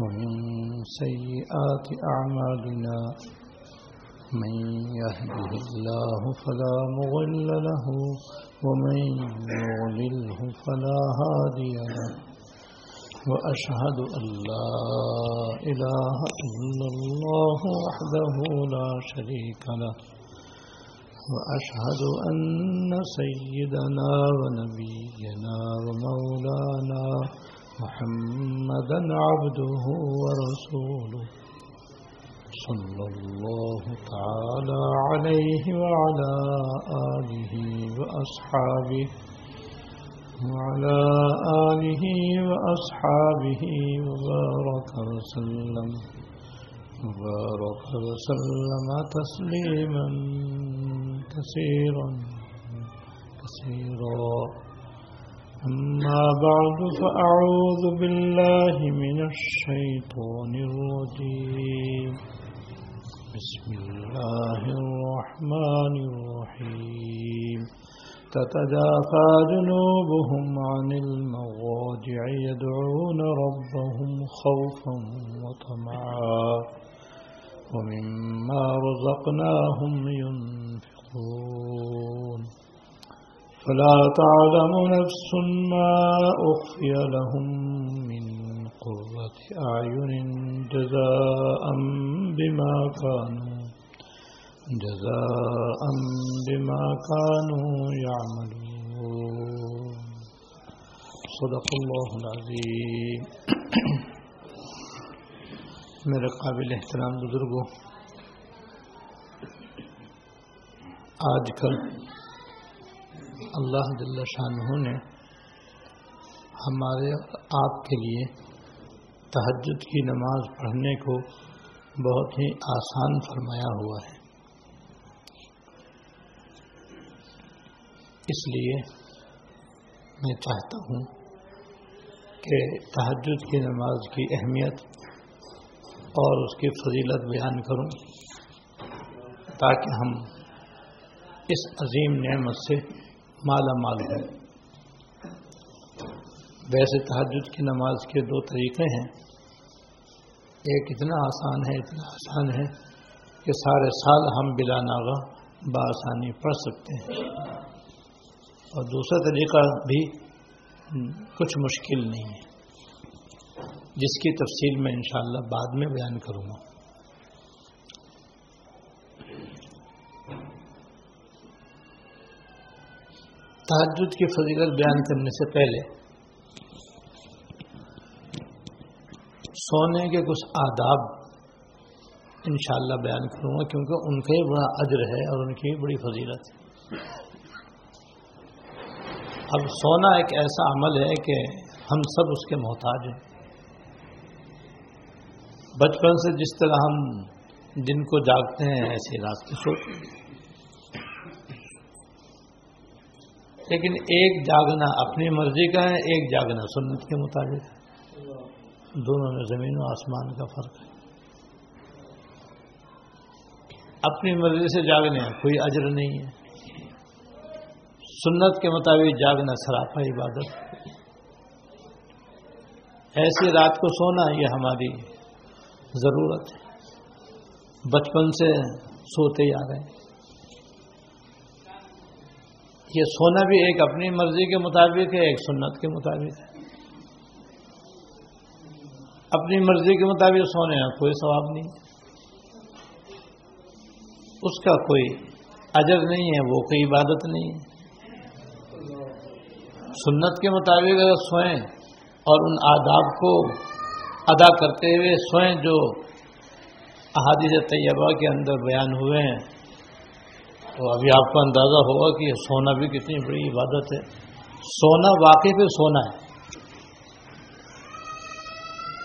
ومن سيئات أعمالنا من يهده الله فلا مغل له ومن يغلله فلا هادي له وأشهد أن لا إله إلا الله وحده لا شريك له وأشهد أن سيدنا ونبينا ومولانا محمدا عبده ورسوله صلى الله تعالى عليه وعلى آله وأصحابه وعلى آله وأصحابه وبارك وسلم وبارك وسلم تسليما كثيرا كثيرا. أما بعد فأعوذ بالله من الشيطان الرجيم. بسم الله الرحمن الرحيم. تتجافى جنوبهم عن المضاجع يدعون ربهم خوفا وطمعا. ومما رزقناهم ينفقون. فلا تعلم نفس ما أخفي لهم من قرة أعين جزاء بما كانوا جزاء بما كانوا يعملون. صدق الله العظيم. میرے قابل احترام بزرگوں، آج کل اللہ جل شاہ نے ہمارے آپ کے لیے تہجد کی نماز پڑھنے کو بہت ہی آسان فرمایا ہوا ہے۔ اس لیے میں چاہتا ہوں کہ تہجد کی نماز کی اہمیت اور اس کی فضیلت بیان کروں تاکہ ہم اس عظیم نعمت سے مالا مال ہے۔ ویسے تحجد کی نماز کے دو طریقے ہیں۔ ایک اتنا آسان ہے، اتنا آسان ہے کہ سارے سال ہم بلا ناغا بآسانی پڑھ سکتے ہیں۔ اور دوسرا طریقہ بھی کچھ مشکل نہیں ہے۔ جس کی تفصیل میں انشاءاللہ بعد میں بیان کروں گا۔ تحجد کی فضیلت بیان کرنے سے پہلے سونے کے کچھ آداب انشاءاللہ بیان کروں گا، کیونکہ ان کا ہی بڑا اجر ہے اور ان کی بڑی فضیلت ہے۔ اب سونا ایک ایسا عمل ہے کہ ہم سب اس کے محتاج ہیں۔ بچپن سے جس طرح ہم دن کو جاگتے ہیں، ایسے رات کے سوتے ہیں لیکن ایک جاگنا اپنی مرضی کا ہے، ایک جاگنا سنت کے مطابق ہے۔ دونوں میں زمین و آسمان کا فرق ہے۔ اپنی مرضی سے جاگنے کوئی اجر نہیں ہے۔ سنت کے مطابق جاگنا سراپا عبادت۔ ایسی رات کو سونا، یہ ہماری ضرورت ہے۔ بچپن سے سوتے ہی آ گئے۔ یہ سونا بھی ایک اپنی مرضی کے مطابق ہے، ایک سنت کے مطابق ہے۔ اپنی مرضی کے مطابق سونے کا کوئی ثواب نہیں۔ اس کا کوئی اجر نہیں ہے، وہ کوئی عبادت نہیں ہے۔ سنت کے مطابق اگر سوئیں اور ان آداب کو ادا کرتے ہوئے سوئیں جو احادیث طیبہ کے اندر بیان ہوئے ہیں تو ابھی آپ کو اندازہ ہوگا کہ یہ سونا بھی کتنی بڑی عبادت ہے۔ سونا واقعی پہ سونا ہے۔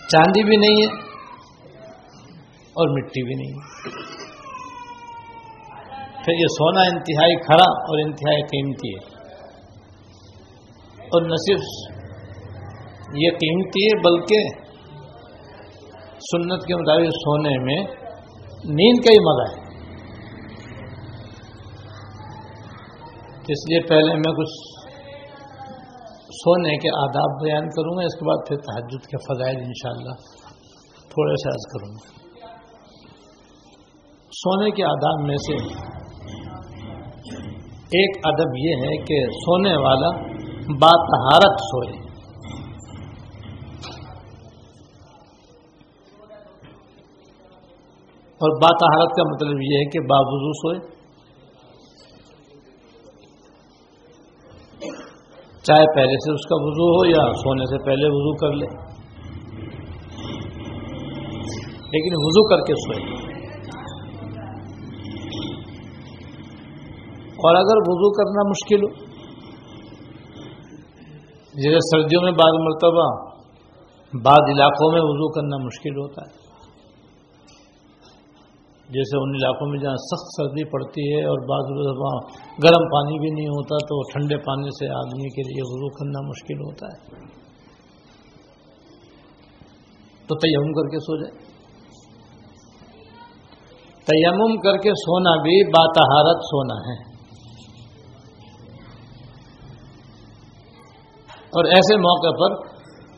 چاندی بھی نہیں ہے اور مٹی بھی نہیں ہے۔ پھر یہ سونا انتہائی کھڑا اور انتہائی قیمتی ہے۔ اور نہ صرف یہ قیمتی ہے، بلکہ سنت کے مطابق سونے میں نیند کا ہی مزہ ہے۔ اس لیے پہلے میں کچھ سونے کے آداب بیان کروں گا، اس کے بعد پھر تحجد کے فضائل انشاءاللہ تھوڑے سے عرض کروں گا۔ سونے کے آداب میں سے ایک ادب یہ ہے کہ سونے والا باتہارت سوئے۔ اور باتہارت کا مطلب یہ ہے کہ باوضو سوئے۔ چاہے پہلے سے اس کا وضو ہو یا سونے سے پہلے وضو کر لے۔ لیکن وضو کر کے سوئے۔ اور اگر وضو کرنا مشکل ہو، جیسے سردیوں میں بعض مرتبہ بعض علاقوں میں وضو کرنا مشکل ہوتا ہے۔ جیسے ان علاقوں میں جہاں سخت سردی پڑتی ہے اور بعض وہاں گرم پانی بھی نہیں ہوتا تو ٹھنڈے پانی سے آدمی کے لیے وضو کرنا مشکل ہوتا ہے۔ تو تیمم کر کے سو جائے۔ تیمم کر کے سونا بھی باتہارت سونا ہے۔ اور ایسے موقع پر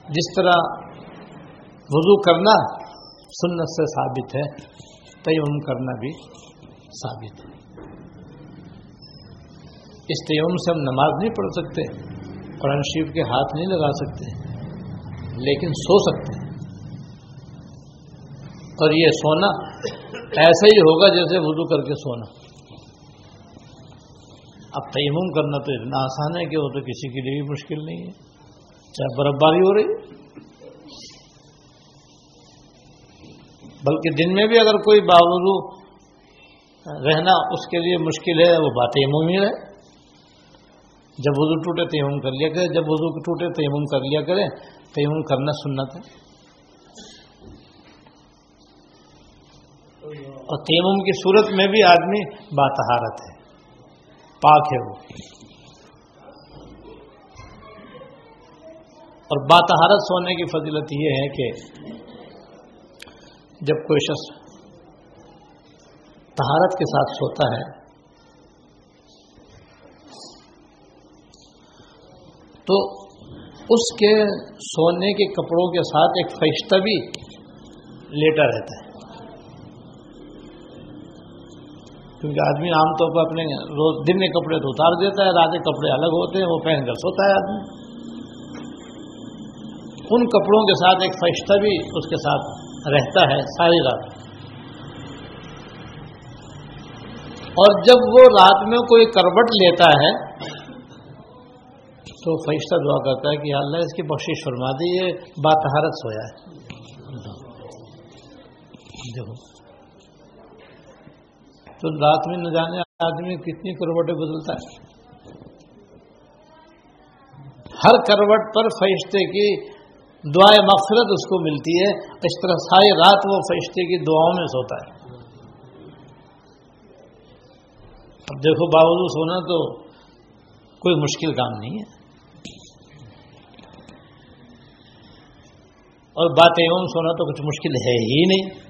جس طرح وضو کرنا سنت سے ثابت ہے۔ تیمم کرنا بھی ثابت ہے اس تیمم سے ہم نماز نہیں پڑھ سکتے قرآن شریف کے ہاتھ نہیں لگا سکتے لیکن سو سکتے ہیں اور یہ سونا ایسا ہی ہوگا جیسے وضو کر کے سونا اب تیمم کرنا تو اتنا آسان ہے کہ وہ تو کسی کے لیے بھی مشکل نہیں ہے چاہے برف باری ہو رہی بلکہ دن میں بھی اگر کوئی باوضو رہنا اس کے لیے مشکل ہے، وہ بات یموم ہی ہے جب وضو ٹوٹے تیمم کر لیا کرے جب وضو ٹوٹے تیمم کر لیا کرے تیمم کرنا سنت ہے اور تیمم کی صورت میں بھی آدمی باتہارت ہے، پاک ہے وہ۔ اور باتہارت سونے کی فضیلت یہ ہے کہ جب کوئی شخص تہارت کے ساتھ سوتا ہے، تو اس کے سونے کے کپڑوں کے ساتھ ایک فیشتہ بھی لیٹا رہتا ہے۔ کیونکہ آدمی عام طور پر اپنے روز دن کے کپڑے تو اتار دیتا ہے، رات کے کپڑے الگ ہوتے ہیں، وہ پہن کر سوتا ہے آدمی۔ ان کپڑوں کے ساتھ ایک فیشتہ بھی اس کے ساتھ رہتا ہے ساری رات۔ اور جب وہ رات میں کوئی کروٹ لیتا ہے، تو فیصلہ دعا کرتا ہے کہ اللہ اس کی بخشش فرما دی یہ باتہارت سویا ہے۔ دیکھو۔ تو رات میں نہ جانے آدمی کتنی کروٹیں بدلتا ہے۔ ہر کروٹ پر فرشتے کی دعائیں مغفرت اس کو ملتی ہے، اس طرح ساری رات وہ فرشتے کی دعاؤں میں سوتا ہے۔ اب دیکھو باوجود سونا تو کوئی مشکل کام نہیں ہے۔ اور بات ایوم سونا تو کچھ مشکل ہے ہی نہیں۔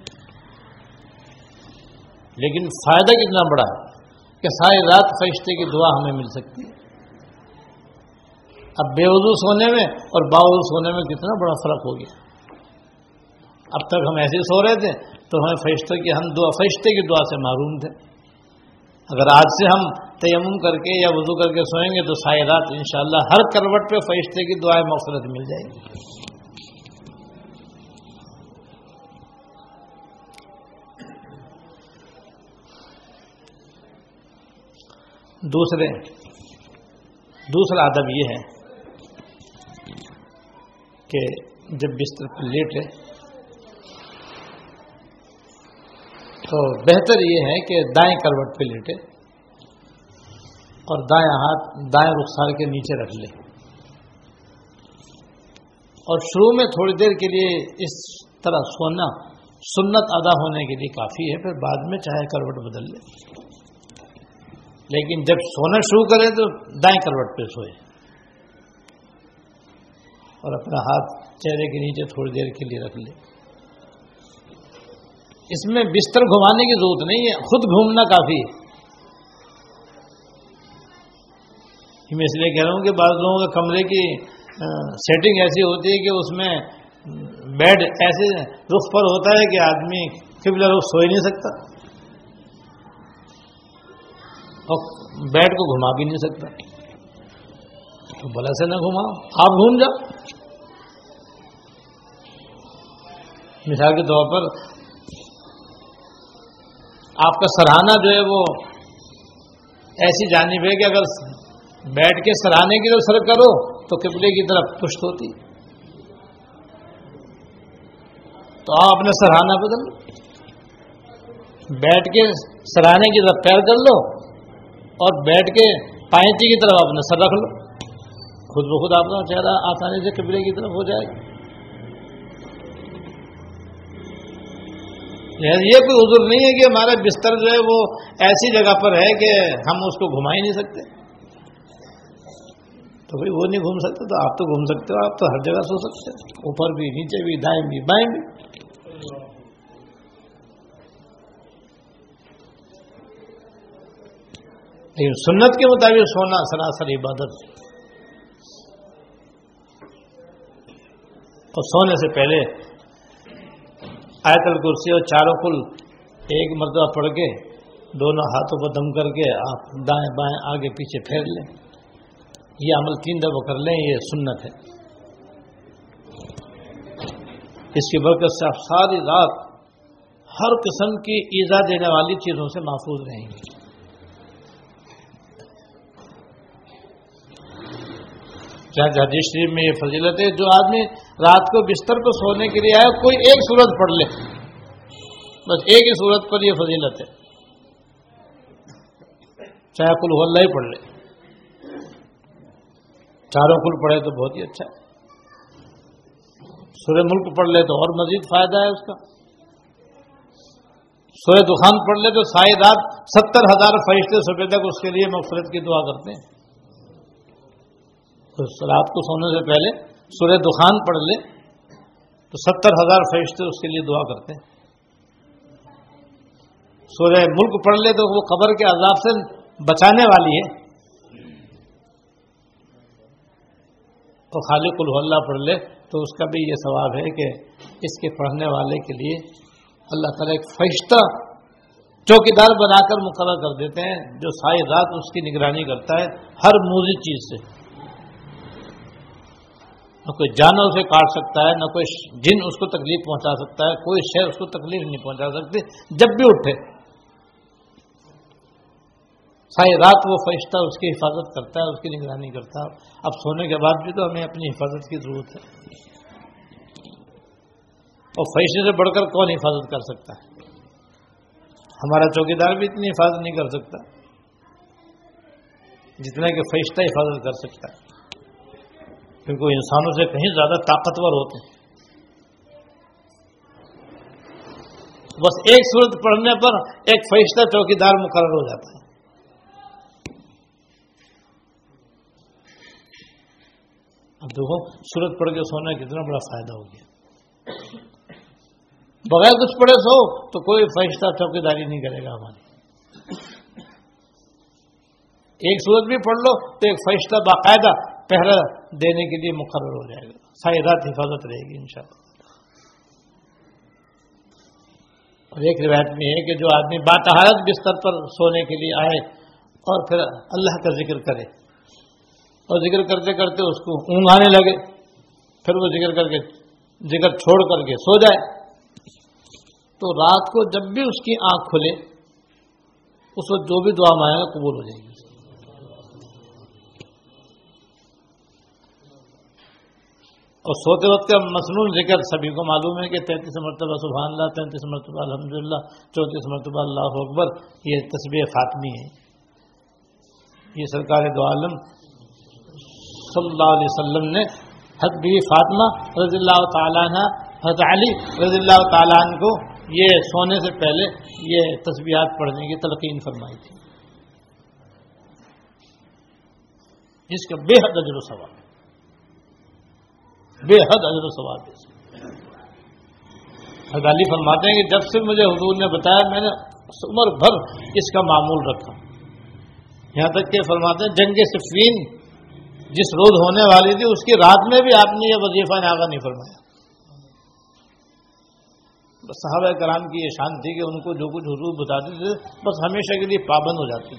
لیکن فائدہ کتنا بڑا ہے کہ ساری رات فرشتے کی دعا ہمیں مل سکتی ہے۔ اب بے وضو سونے میں اور باوضو سونے میں کتنا بڑا فرق ہو گیا۔ اب تک ہم ایسے سو رہے تھے تو ہمیں فرشتے کی ہم دعا فرشتے کی دعا سے معروم تھے۔ اگر آج سے ہم تیمم کر کے یا وضو کر کے سوئیں گے تو سائے رات انشاءاللہ ہر کروٹ پہ فرشتے کی دعائیں مفرت مل جائے گی۔ دوسرے دوسرا ادب یہ ہے کہ جب بستر پر لیٹے تو بہتر یہ ہے کہ دائیں کروٹ پہ لیٹے اور دائیں ہاتھ، دائیں رخسار کے نیچے رکھ لے۔ اور شروع میں تھوڑی دیر کے لیے اس طرح سونا سنت ادا ہونے کے لیے کافی ہے، پھر بعد میں چاہے کروٹ بدل لے۔ لیکن جب سونا شروع کرے تو دائیں کروٹ پہ سوئے۔ اور اپنا ہاتھ چہرے کے نیچے تھوڑی دیر کے لیے رکھ لے۔ اس میں بستر گھمانے کی ضرورت نہیں ہے، خود گھومنا کافی ہے۔ میں اس لیے کہہ رہا ہوں کہ بعض لوگوں کے کمرے کی سیٹنگ ایسی ہوتی ہے کہ اس میں بیڈ ایسے رخ پر ہوتا ہے کہ آدمی قبلہ رخ سو ہی نہیں سکتا۔ اور بیڈ کو گھما بھی نہیں سکتا۔ تو بلا سے نہ گھماؤ، آپ گھوم جاؤ۔ مثال کے طور پر آپ کا سرہانا جو ہے وہ ایسی جانب ہے کہ اگر بیٹھ کے سراہنے کی طرف سر کرو تو قبلے کی طرف پشت ہوتی۔ تو آپ اپنا سرہانا بدل لو۔ بیٹھ کے سراہنے کی طرف پیر کر لو اور بیٹھ کے پائنتی کی طرف اپنا سر رکھ لو۔ خود بخود آپ کا چہرہ آسانی سے قبلے کی طرف ہو جائے گا۔ یعنی یہ کوئی عذر نہیں ہے کہ ہمارا بستر جو ہے وہ ایسی جگہ پر ہے کہ ہم اس کو گھما ہی نہیں سکتے۔ تو بھائی وہ نہیں گھوم سکتے تو آپ تو گھوم سکتے ہو، آپ تو ہر جگہ سو سکتے اوپر بھی، نیچے بھی، دائیں بھی، بائیں بھی۔ لیکن سنت کے مطابق سونا، سراسر عبادت۔ اور سونے سے پہلے آیت الکرسی اور چاروں کل ایک مرتبہ پڑھ کے دونوں ہاتھوں کو دم کر کے آپ دائیں بائیں آگے پیچھے پھیر لیں۔ یہ عمل تین دفعہ کر لیں، یہ سنت ہے۔ اس کی برکت سے آپ ساری رات ہر قسم کی ایزا دینے والی چیزوں سے محفوظ رہیں گے۔ حدیث جی شریف میں یہ فضیلت ہے، جو آدمی رات کو بستر کو سونے کے لیے آئے کوئی ایک صورت پڑھ لے۔ بس ایک ہی صورت پر یہ فضیلت ہے۔ چاہے کل اللہ ہی پڑھ لے۔ چاروں کل پڑھے تو بہت ہی اچھا ہے۔ سورہ ملک پڑھ لے تو اور مزید فائدہ ہے اس کا۔ سورہ دخان پڑھ لے تو سائے رات ستر ہزار فرشتے صبح تک اس کے لیے مغفرت کی دعا کرتے ہیں۔ تو رات کو سونے سے پہلے سورہ دخان پڑھ لے، تو ستر ہزار فرشتے اس کے لیے دعا کرتے ہیں۔ سورہ ملک پڑھ لے تو وہ قبر کے عذاب سے بچانے والی ہے۔ اور خالق اللہ پڑھ لے تو اس کا بھی یہ ثواب ہے کہ اس کے پڑھنے والے کے لیے اللہ تعالیٰ ایک فرشتہ چوکیدار بنا کر مقرر کر دیتے ہیں، جو ساری رات اس کی نگرانی کرتا ہے ہر موزی چیز سے۔ نہ کوئی جانور اسے کاٹ سکتا ہے، نہ کوئی جن اس کو تکلیف پہنچا سکتا ہے، کوئی شہر اس کو تکلیف نہیں پہنچا سکتی۔ جب بھی اٹھے، ساری رات وہ فرشتہ اس کی حفاظت کرتا ہے، اس کی نگرانی کرتا ہے۔ اب سونے کے بعد بھی تو ہمیں اپنی حفاظت کی ضرورت ہے۔ اور فرشتے سے بڑھ کر کون حفاظت کر سکتا ہے؟ ہمارا چوکیدار بھی اتنی حفاظت نہیں کر سکتا جتنا کہ فرشتہ حفاظت کر سکتا ہے۔ کیونکہ وہ انسانوں سے کہیں زیادہ طاقتور ہوتے ہیں۔ بس ایک صورت پڑھنے پر ایک فیصلہ چوکیدار مقرر ہو جاتا ہے۔ اب دیکھو سورت پڑھ کے سونا کتنا بڑا فائدہ ہو گیا۔ بغیر کچھ پڑھے سو تو کوئی فیصلہ چوکیداری نہیں کرے گا ہماری۔ ایک صورت بھی پڑھ لو تو ایک فیصلہ باقاعدہ پہرا دینے کے لیے مقرر ہو جائے گا۔ ساری رات حفاظت رہے گی انشاءاللہ اور ایک روایت میں ہے کہ جو آدمی باتحالت بستر پر سونے کے لیے آئے اور پھر اللہ کا ذکر کرے اور ذکر کرتے کرتے اس کو اونگ آنے لگے، پھر وہ ذکر کر کے ذکر چھوڑ کر کے سو جائے۔ تو رات کو جب بھی اس کی آنکھ کھلے، اس وقت جو بھی دعا مانگے گا قبول ہو جائے گی۔ اور سوتے وقت کا مصنون ذکر سبھی کو معلوم ہے کہ تینتیس مرتبہ سبحان اللہ، تینتیس مرتبہ الحمد للہ چونتیس مرتبہ اللہ اکبر، یہ تصویر فاطمی ہے۔ یہ سرکار دو عالم صلی اللہ علیہ وسلم نے حد بھی فاطمہ رضی اللہ تعالیٰ عنہ، حضرت علی رضی اللہ تعالیٰ عنہ کو یہ سونے سے پہلے یہ تصویرات پڑھنے کی تلقین فرمائی تھی۔ جس کا بے حد اجر و سوال بے حد حضر و ثواب علی فرماتے ہیں کہ جب سے مجھے حضور نے بتایا میں نے عمر بھر اس کا معمول رکھا۔ یہاں تک کہ فرماتے ہیں جنگ صفین جس روز ہونے والی تھی، اس کی رات میں بھی آپ نے یہ وظیفہ ناغا نہیں فرمایا۔ صحابہ کرام کی یہ شان تھی کہ ان کو جو کچھ حضور بتاتے تھے، بس ہمیشہ کے لیے پابند ہو جاتی۔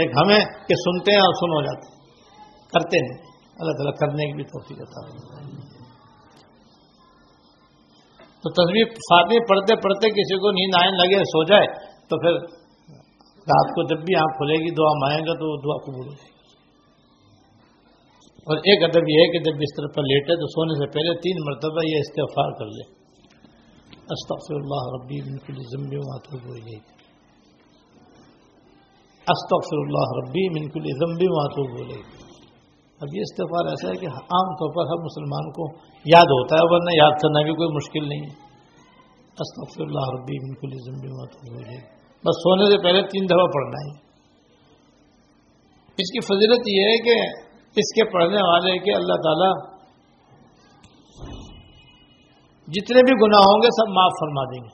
ایک ہمیں کہ سنتے ہیں اور سن ہو جاتے۔ کرتے ہیں۔ اللہ تعالیٰ کرنے کی بھی توفیق ہوتا تو تصویر فاتح پڑھتے پڑھتے کسی کو نیند آئے لگے، سو جائے، تو پھر رات کو جب بھی آنکھ کھلے گی، دعا مائیں گا تو وہ دعا قبول ہو جائے گی۔ اور ایک ادب یہ ہے کہ جب بستر پر لیٹے تو سونے سے پہلے تین مرتبہ یہ استغفار کر لے۔ استغفر اللہ ربی من کل ذنب واتوب الیہ۔ استغفر اللہ ربی من کل ذنب واتوب الیہ۔ اب یہ استغفار ایسا ہے کہ عام طور پر ہر مسلمان کو یاد ہوتا ہے، ورنہ یاد کرنا بھی کوئی مشکل نہیں ہے۔ استغفر اللہ ربی، من کل بس سونے سے پہلے تین دفعہ پڑھنا ہے۔ اس کی فضیلت یہ ہے کہ اس کے پڑھنے والے کے اللہ تعالی جتنے بھی گناہ ہوں گے سب معاف فرما دیں گے۔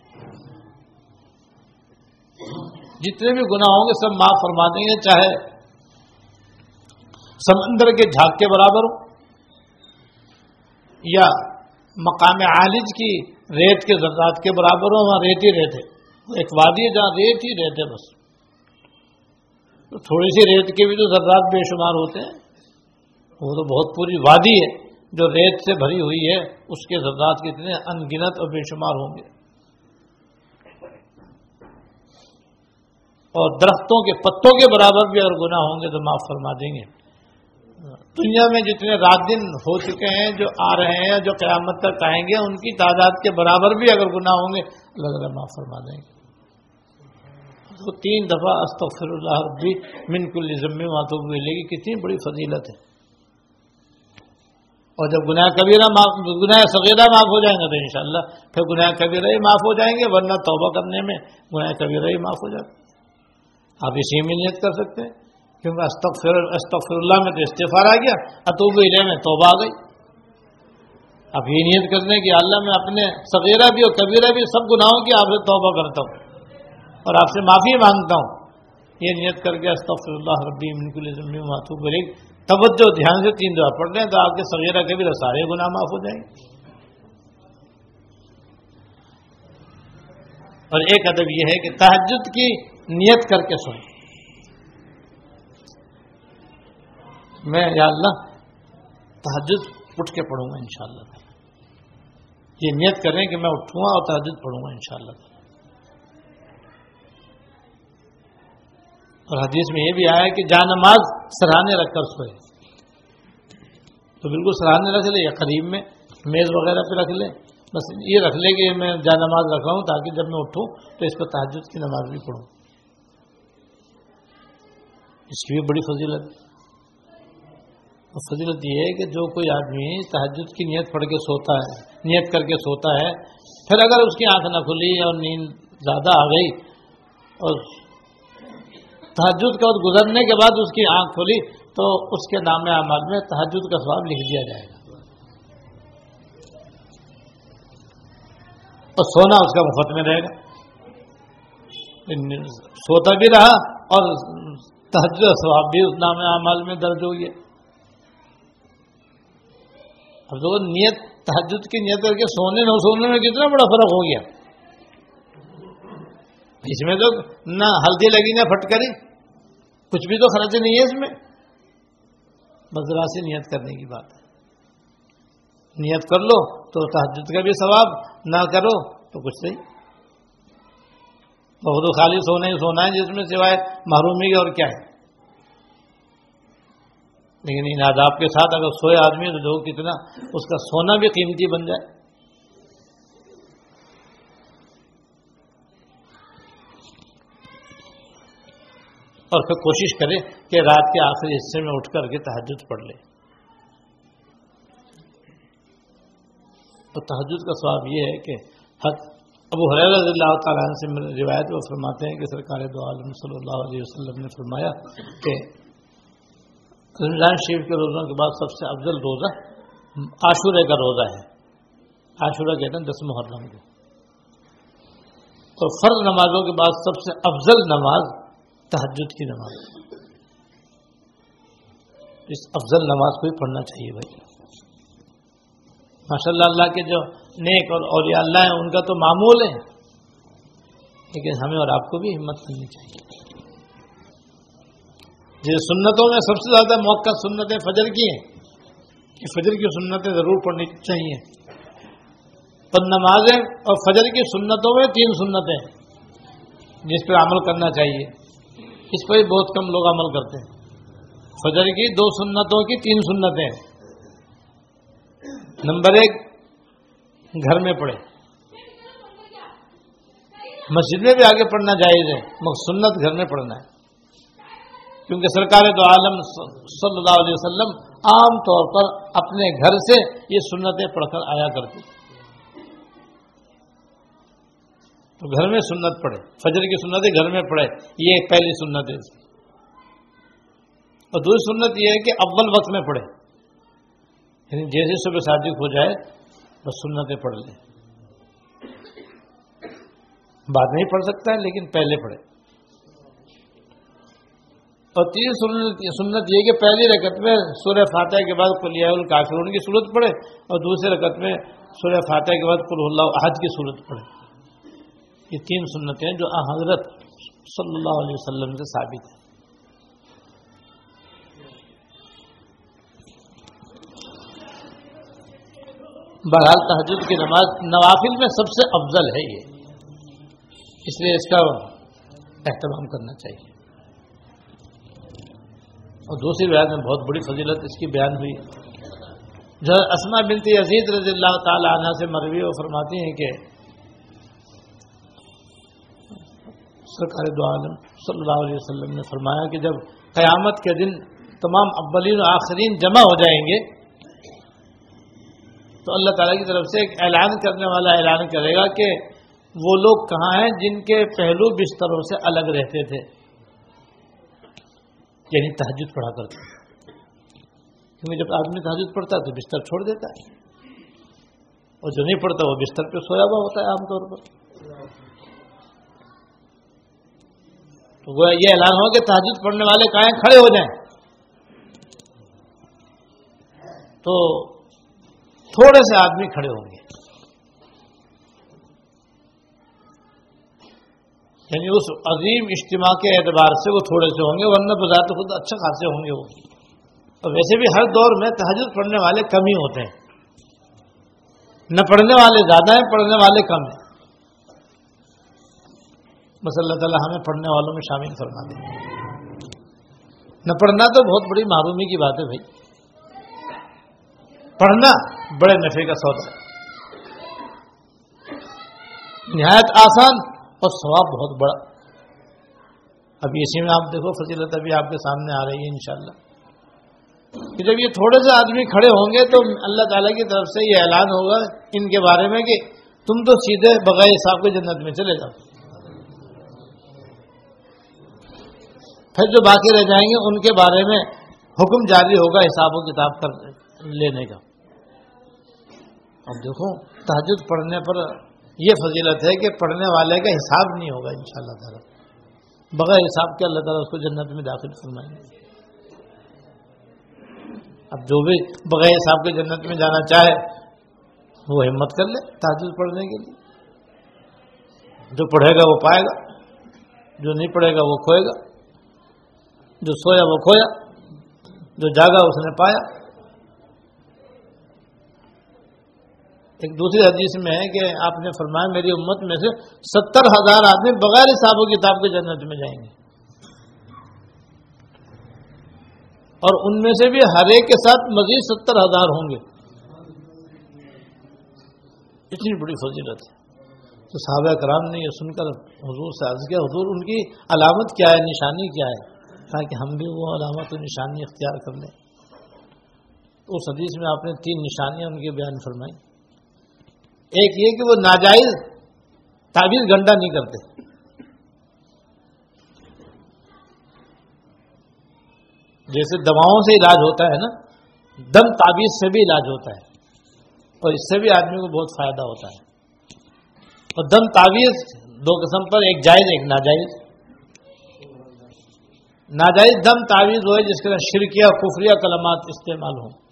جتنے بھی گناہ ہوں گے سب معاف فرما دیں گے، چاہے سمندر کے جھاگ کے برابر ہو یا مقام عالج کی ریت کے ذرات کے برابر ہو وہاں ریت ہی ریت ہے۔ ایک وادی ہے جہاں ریت ہی ریت ہے بس۔ تو تھوڑی سی ریت کے بھی تو ذرات بے شمار ہوتے ہیں۔ وہ تو بہت پوری وادی ہے۔ جو ریت سے بھری ہوئی ہے، اس کے ذرات کتنے ان گنت اور بے شمار ہوں گے۔ اور درختوں کے پتوں کے برابر بھی اگر گناہ ہوں گے تو معاف فرما دیں گے۔ دنیا میں جتنے رات دن ہو چکے ہیں، جو آ رہے ہیں، جو قیامت تک آئیں گے، ان کی تعداد کے برابر بھی اگر گناہ ہوں گے، اللہ تعالیٰ معاف فرما دیں گے۔ تو تین دفعہ استغفر اللہ ربی من کل ذمے ماتو لے گی کتنی بڑی فضیلت ہے۔ اور جب گناہ کبیرہ معاف، گناہ سغیرہ معاف ہو جائیں گے تو انشاءاللہ پھر گناہ کبیرہ ہی معاف ہو جائیں گے، ورنہ توبہ کرنے میں گناہ کبیرہ ہی معاف ہو جائے آپ اسی میں نیت کر سکتے ہیں۔ کیونکہ استغفر استغفر اللہ میں تو استفار آ گیا اتوب علیہ میں توبہ آ گئی اب یہ نیت کرنے کی اللہ میں اپنے سغیرہ بھی اور کبیرہ بھی سب گناہوں کی آپ سے توبہ کرتا ہوں اور آپ سے معافی مانگتا ہوں یہ نیت کر کے استغفر اللہ ربی ذمہ ماتوب توجہ دھیان سے تین دفعہ پڑھ لیں تو آپ کے سغیرہ کبیرہ سارے گناہ معاف ہو جائیں گے اور ایک ادب یہ ہے کہ تحجد کی نیت کر کے سوئیں میں یا اللہ تحجد اٹھ کے پڑھوں گا انشاءاللہ یہ نیت کریں کہ میں اٹھوں گا اور تحجد پڑھوں گا انشاءاللہ اور حدیث میں یہ بھی آیا کہ جان نماز سراہنے رکھ کر سوئے، تو بالکل سراہنے رکھ لے یا قریب میں میز وغیرہ پہ رکھ لے۔ بس یہ رکھ لے کہ میں جان نماز رکھ رہا ہوں تاکہ جب میں اٹھوں تو اس پر تحجد کی نماز بھی پڑھوں۔ اس کی بھی بڑی فضیلت۔ فضیلت یہ ہے کہ جو کوئی آدمی تحجد کی نیت پڑھ کے سوتا ہے، نیت کر کے سوتا ہے، پھر اگر اس کی آنکھ نہ کھلی اور نیند زیادہ آ گئی اور تحجد کا گزرنے کے بعد اس کی آنکھ کھلی، تو اس کے نام اعمال میں تحجد کا سواب لکھ دیا جائے گا۔ اور سونا اس کا مفت میں رہے گا۔ سوتا بھی رہا اور تحجد سواب بھی اس نام اعمال میں درج ہو گیا۔ اب نیت تحجد کی نیت کر کے سونے، نہ سونے میں کتنا بڑا فرق ہو گیا۔ اس میں تو نہ ہلدی لگی، نہ پھٹکری۔ کچھ بھی تو خرچ نہیں ہے اس میں۔ بذرا سے نیت کرنے کی بات ہے۔ نیت کر لو تو تحجد کا بھی ثواب، نہ کرو تو کچھ نہیں۔ بہت خالی سونے سونا ہے جس میں سوائے محرومی اور کیا ہے؟ لیکن ان آداب کے ساتھ اگر سوئے آدمی تو جو کتنا اس کا سونا بھی قیمتی بن جائے۔ اور پھر کوشش کرے کہ رات کے آخری حصے میں اٹھ کر کے تحجد پڑھ لے۔ تو تحجد کا سواب یہ ہے کہ حد ابو حریر رضی اللہ تعالیٰ سے روایت وہ فرماتے ہیں کہ سرکار دو عالم صلی اللہ علیہ وسلم نے فرمایا کہ رمضان شریف کے روزوں کے بعد سب سے افضل روزہ عاشورے کا روزہ ہے۔ عاشورہ کہتے ہیں دس محرم کو۔ اور فرض نمازوں کے بعد سب سے افضل نماز تحجد کی نماز۔ اس افضل نماز کو ہی پڑھنا چاہیے بھائی۔ ماشاء اللہ اللہ کے جو نیک اور اولیاء اللہ ہیں، ان کا تو معمول ہے، لیکن ہمیں اور آپ کو بھی ہمت کرنی چاہیے۔ جس سنتوں میں سب سے زیادہ موقع سنتیں فجر کی ہیں۔ کہ فجر کی سنتیں ضرور پڑھنی چاہیے۔ پر نمازیں اور فجر کی سنتوں میں تین سنتیں جس پہ عمل کرنا چاہیے۔ اس پہ بہت کم لوگ عمل کرتے ہیں۔ فجر کی دو سنتوں کی تین سنتیں نمبر ایک، گھر میں پڑھے مسجد میں بھی آگے پڑھنا جائز ہے، مگر سنت گھر میں پڑھنا ہے۔ کیونکہ سرکار دو عالم صلی اللہ علیہ وسلم عام طور پر اپنے گھر سے یہ سنتیں پڑھ کر آیا کرتی تو گھر میں سنت پڑھے، فجر کی سنتیں گھر میں پڑھے، یہ پہلی سنت ہے اور دوسری سنت یہ ہے کہ اول وقت میں پڑھے۔ یعنی جیسے صبح شادی ہو جائے، بس سنتیں پڑھ لیں۔ بعد نہیں پڑھ سکتا ہے، لیکن پہلے پڑھے۔ اور تین سنت سنت یہ کہ پہلی رکعت میں سورہ فاتح کے بعد کلیہ الکافرون کی صورت پڑھے اور دوسری رکعت میں سورہ فاتح کے بعد کل اللہ حج کی صورت پڑھے۔ یہ تین سنتیں جو حضرت صلی اللہ علیہ وسلم سے ثابت ہیں۔ بہرحال تحجد کی نماز نوافل میں سب سے افضل ہے یہ۔ اس لیے اس کا اہتمام کرنا چاہیے۔ اور دوسری بیان میں بہت بڑی فضیلت اس کی بیان ہوئی۔ جو اسما بنتی عزیز رضی اللہ تعالی عنہ سے مروی و فرماتی ہیں کہ سرکار دو عالم صلی اللہ علیہ وسلم نے فرمایا کہ جب قیامت کے دن تمام اولین و آخرین جمع ہو جائیں گے، تو اللہ تعالیٰ کی طرف سے ایک اعلان کرنے والا اعلان کرے گا کہ وہ لوگ کہاں ہیں جن کے پہلو بستروں سے الگ رہتے تھے۔ یعنی تحجد پڑھا کرتا کیونکہ جب آدمی تحجد پڑھتا ہے تو بستر چھوڑ دیتا ہے۔ اور جو نہیں پڑھتا وہ بستر پہ سویا ہوا ہوتا ہے عام طور پر۔ تو وہ یہ اعلان ہو کہ تحجد پڑھنے والے کہیں کھڑے ہو جائیں۔ تو تھوڑے سے آدمی کھڑے ہوں گے۔ یعنی اس عظیم اجتماع کے اعتبار سے وہ تھوڑے سے ہوں گے، ورنہ بذات خود اچھا خاصے ہوں گے وہ۔ اور ویسے بھی ہر دور میں تحجد پڑھنے والے کم ہی ہوتے ہیں۔ نہ پڑھنے والے زیادہ ہیں، پڑھنے والے کم ہیں۔ بس اللہ تعالیٰ ہمیں پڑھنے والوں میں شامل کرنا دیں نہ پڑھنا تو بہت بڑی معرومی کی بات ہے بھائی۔ پڑھنا بڑے نفے کا سودا ہے۔ نہایت آسان اور ثواب بہت بڑا۔ اب اسی میں آپ دیکھو فضیلت ابھی آپ کے سامنے آ رہی ہے انشاءاللہ۔ کہ جب یہ تھوڑے سے آدمی کھڑے ہوں گے تو اللہ تعالیٰ کی طرف سے یہ اعلان ہوگا ان کے بارے میں کہ تم تو سیدھے بغیر حساب کے جنت میں چلے جاؤ۔ پھر جو باقی رہ جائیں گے ان کے بارے میں حکم جاری ہوگا حساب و کتاب کر لینے کا۔ اب دیکھو تحجد پڑھنے پر یہ فضیلت ہے کہ پڑھنے والے کا حساب نہیں ہوگا ان شاء اللہ تعالیٰ۔ بغیر حساب کے اللہ تعالیٰ اس کو جنت میں داخل فرمائیں گے۔ اب جو بھی بغیر حساب کے جنت میں جانا چاہے، وہ ہمت کر لے تاجر پڑھنے کے لیے۔ جو پڑھے گا وہ پائے گا، جو نہیں پڑھے گا وہ کھوئے گا۔ جو سویا وہ کھویا، جو جاگا اس نے پایا ایک دوسری حدیث میں ہے کہ آپ نے فرمایا میری امت میں سے ستر ہزار آدمی بغیر حساب و کتاب کے جنت میں جائیں گے۔ اور ان میں سے بھی ہر ایک کے ساتھ مزید ستر ہزار ہوں گے۔ اتنی بڑی فضیلت۔ ہے تو صحابہ کرام نے یہ سن کر حضور سے عرض کیا، حضور ان کی علامت کیا ہے، نشانی کیا ہے؟ تاکہ ہم بھی وہ علامت و نشانی اختیار کر لیں۔ اس حدیث میں آپ نے تین نشانیاں ان کی بیان فرمائی ایک یہ کہ وہ ناجائز تعبیر گنڈا نہیں کرتے۔ جیسے دواؤں سے علاج ہوتا ہے نا، دم تعبیر سے بھی علاج ہوتا ہے۔ اور اس سے بھی آدمی کو بہت فائدہ ہوتا ہے۔ اور دم تعویذ دو قسم پر، ایک جائز، ایک ناجائز۔ ناجائز دم تعویذ ہوئے جس کے اندر شرکیہ، کفریہ کلمات استعمال ہوں۔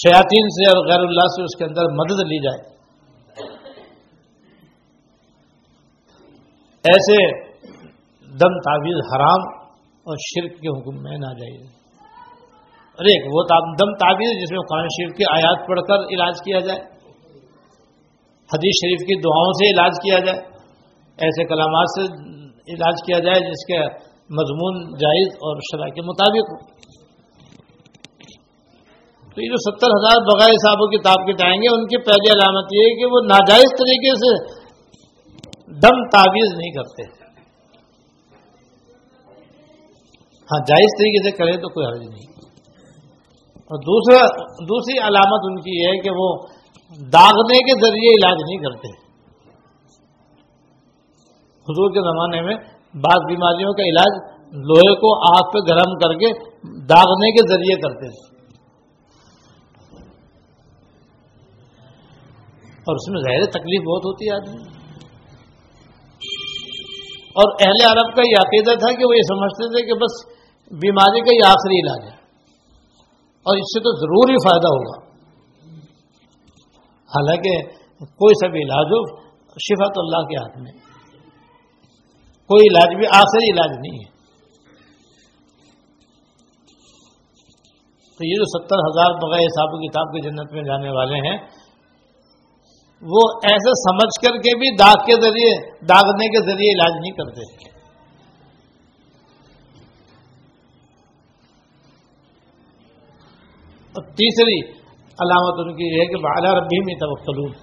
شیاطین سے اور غیر اللہ سے اس کے اندر مدد لی جائے۔ ایسے دم تعویذ حرام اور شرک کے حکم میں نہ جائے اور ایک وہ دم تعویذ جس میں قرآن شریف کی آیات پڑھ کر علاج کیا جائے۔ حدیث شریف کی دعاؤں سے علاج کیا جائے۔ ایسے کلامات سے علاج کیا جائے جس کے مضمون جائز اور شرح کے مطابق ہو۔ تو یہ جو ستر ہزار بغیر صاحب کتاب کے جائیں گے، ان کی پہلی علامت یہ ہے کہ وہ ناجائز طریقے سے دم تعویذ نہیں کرتے۔ ہاں جائز طریقے سے کرے تو کوئی حرج نہیں۔ اور دوسرا، دوسری علامت ان کی یہ ہے کہ وہ داغنے کے ذریعے علاج نہیں کرتے۔ حضور کے زمانے میں بعض بیماریوں کا علاج لوہے کو آگ پہ گرم کر کے داغنے کے ذریعے کرتے تھے۔ اور اس میں ظاہر تکلیف بہت ہوتی ہے آدمی۔ اور اہل عرب کا یہ عقیدہ تھا کہ وہ یہ سمجھتے تھے کہ بس بیماری کا یہ آخری علاج ہے۔ اور اس سے تو ضرور ہی فائدہ ہوگا۔ حالانکہ کوئی سا بھی علاج ہو شفا تو اللہ کے ہاتھ میں۔ کوئی علاج بھی آخری علاج نہیں ہے۔ تو یہ جو ستر ہزار بغیر حساب کتاب کی جنت میں جانے والے ہیں وہ ایسے سمجھ کر کے بھی داغ کے ذریعے، داغنے کے ذریعے علاج نہیں کرتے۔ اور تیسری علامت ان کی یہ ہے کہ بالا ربی میں توقل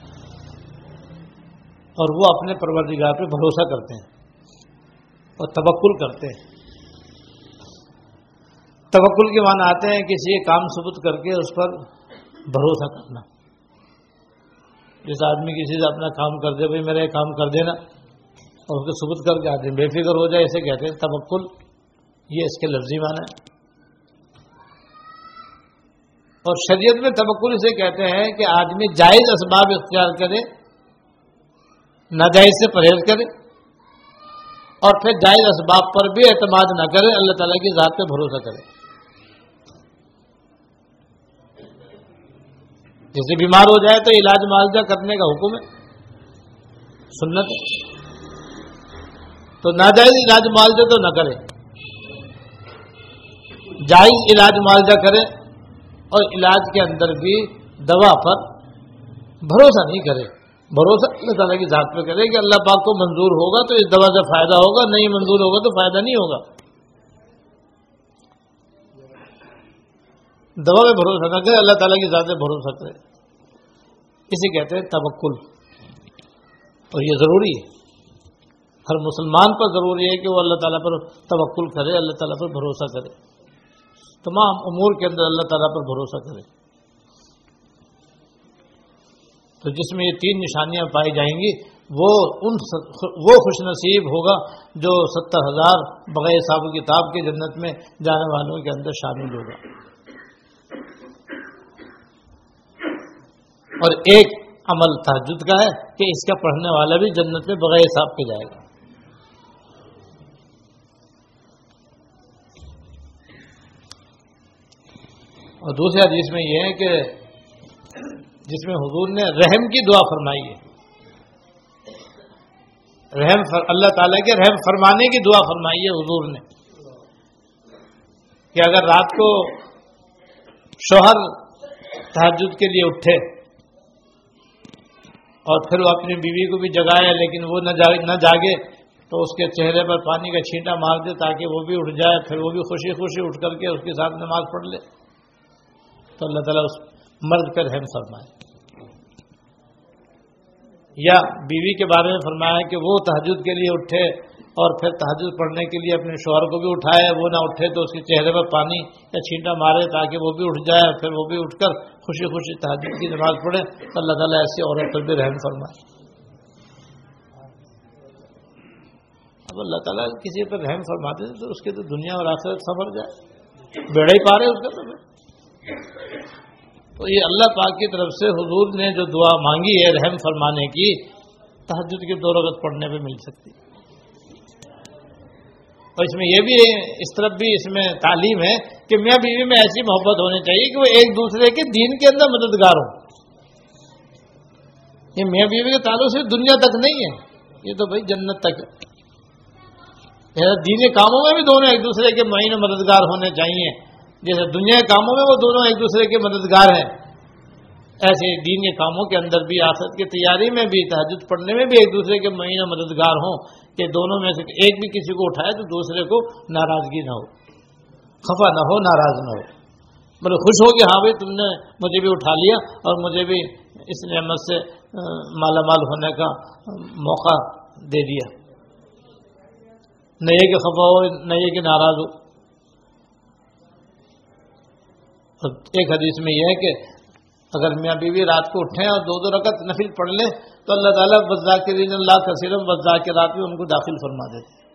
اور وہ اپنے پروردگار پہ بھروسہ کرتے ہیں۔ اور تبکل کرتے ہیں۔ تبکل کے معنی آتے ہیں کسی کام ثبوت کر کے اس پر بھروسہ کرنا۔ جس آدمی کسی سے اپنا کام کر دے، بھائی میرا یہ کام کر دینا۔ اور اس کو ثبوت کر کے آتے ہیں بے فکر ہو جائے، اسے کہتے ہیں تبکل یہ اس کے لفظی معنی ہے۔ اور شریعت میں تبکل اسے کہتے ہیں کہ آدمی جائز اسباب اختیار کرے، ناجائز سے پرہیز کرے، اور پھر جائز اسباب پر بھی اعتماد نہ کرے، اللہ تعالیٰ کی ذات پہ بھروسہ کرے۔ جسے بیمار ہو جائے تو علاج معالجہ کرنے کا حکم ہے۔ سنت۔ تو ناجائز علاج معالجہ تو نہ کرے۔ جائز علاج معالجہ کرے اور علاج کے اندر بھی دوا پر بھروسہ نہیں کرے۔ بھروسہ اللہ تعالیٰ کی ذات پہ کرے کہ اللہ پاک کو منظور ہوگا تو اس دوا سے فائدہ ہوگا، نہیں منظور ہوگا تو فائدہ نہیں ہوگا۔ دوا میں بھروسہ نہ کرے، اللہ تعالیٰ کی ذات بھروسہ کرے۔ اسے کہتے ہیں تبکل اور یہ ضروری ہے۔ ہر مسلمان پر ضروری ہے کہ وہ اللہ تعالیٰ پر توکل کرے، اللہ تعالیٰ پر بھروسہ کرے۔ تمام امور کے اندر اللہ تعالیٰ پر بھروسہ کرے۔ تو جس میں یہ تین نشانیاں پائی جائیں گی، وہ ان وہ خوش نصیب ہوگا جو ستر ہزار بغیر صاحب کتاب کے جنت میں جانے والوں کے اندر شامل ہوگا۔ اور ایک عمل تحجد کا ہے کہ اس کا پڑھنے والا بھی جنت میں بغیر حساب کے جائے گا۔ اور دوسرے حدیث میں یہ ہے کہ جس میں حضور نے رحم کی دعا فرمائی ہے۔ رحم فر، اللہ تعالیٰ کے رحم فرمانے کی دعا فرمائی ہے حضور نے۔ کہ اگر رات کو شوہر تحجد کے لیے اٹھے اور پھر وہ اپنی بیوی کو بھی جگائے لیکن وہ نہ نہ جاگے، تو اس کے چہرے پر پانی کا چھینٹا مار دے تاکہ وہ بھی اٹھ جائے، پھر وہ بھی خوشی خوشی اٹھ کر کے اس کے ساتھ نماز پڑھ لے۔ تو اللہ تعالیٰ اس مرد پر رحم فرمائے۔ یا بیوی کے بارے میں فرمایا کہ وہ تحجد کے لیے اٹھے اور پھر تحجد پڑھنے کے لیے اپنے شوہر کو بھی اٹھائے، وہ نہ اٹھے تو اس کے چہرے پر پانی یا چھینٹا مارے تاکہ وہ بھی اٹھ جائے، پھر وہ بھی اٹھ کر خوشی خوشی تحجد کی نماز پڑھے۔ تو اللہ تعالیٰ ایسی عورت پر بھی رحم فرمائے۔ اب اللہ تعالیٰ کسی پر رحم فرماتے تو اس کے تو دنیا اور آخرت سفر جائے۔ بیڑے ہی پا رہے اس کا تو۔ تو یہ اللہ پاک کی طرف سے حضور نے جو دعا مانگی ہے رحم فرمانے کی، تحجد کی دو رغت پڑھنے پہ مل سکتی۔ اور اس میں یہ بھی اس طرف بھی اس میں تعلیم ہے کہ میاں بیوی میں ایسی محبت ہونی چاہیے کہ وہ ایک دوسرے کے دین کے اندر مددگار ہوں۔ یہ میاں بیوی کے تعلق سے دنیا تک نہیں ہے، یہ تو بھائی جنت تک۔ ہے دین کاموں میں بھی دونوں ایک دوسرے کے معین مددگار ہونے چاہیے۔ جیسے دنیا کے کاموں میں وہ دونوں ایک دوسرے کے مددگار ہیں۔ ایسے دین کے کاموں کے اندر بھی آفت کی تیاری میں بھی تحجد پڑھنے میں بھی ایک دوسرے کے مہینہ مددگار ہوں کہ دونوں میں سے ایک بھی کسی کو اٹھائے تو دوسرے کو ناراضگی نہ ہو۔ خفا نہ ہو، ناراض نہ ہو۔ مطلب خوش ہو کہ ہاں بھائی، تم نے مجھے بھی اٹھا لیا اور مجھے بھی اس نعمت سے مالا مال ہونے کا موقع دے دیا۔ نہ یہ کہ خفا ہو، نہ یہ کہ ناراض ہو۔ ایک حدیث میں یہ ہے کہ اگر میاں بیوی رات کو اٹھیں اور دو دو رکعت نفل پڑھ لیں، تو اللہ تعالیٰ وزا کے اللہ کثیرم وزا کے رات میں ان کو داخل فرما دیتے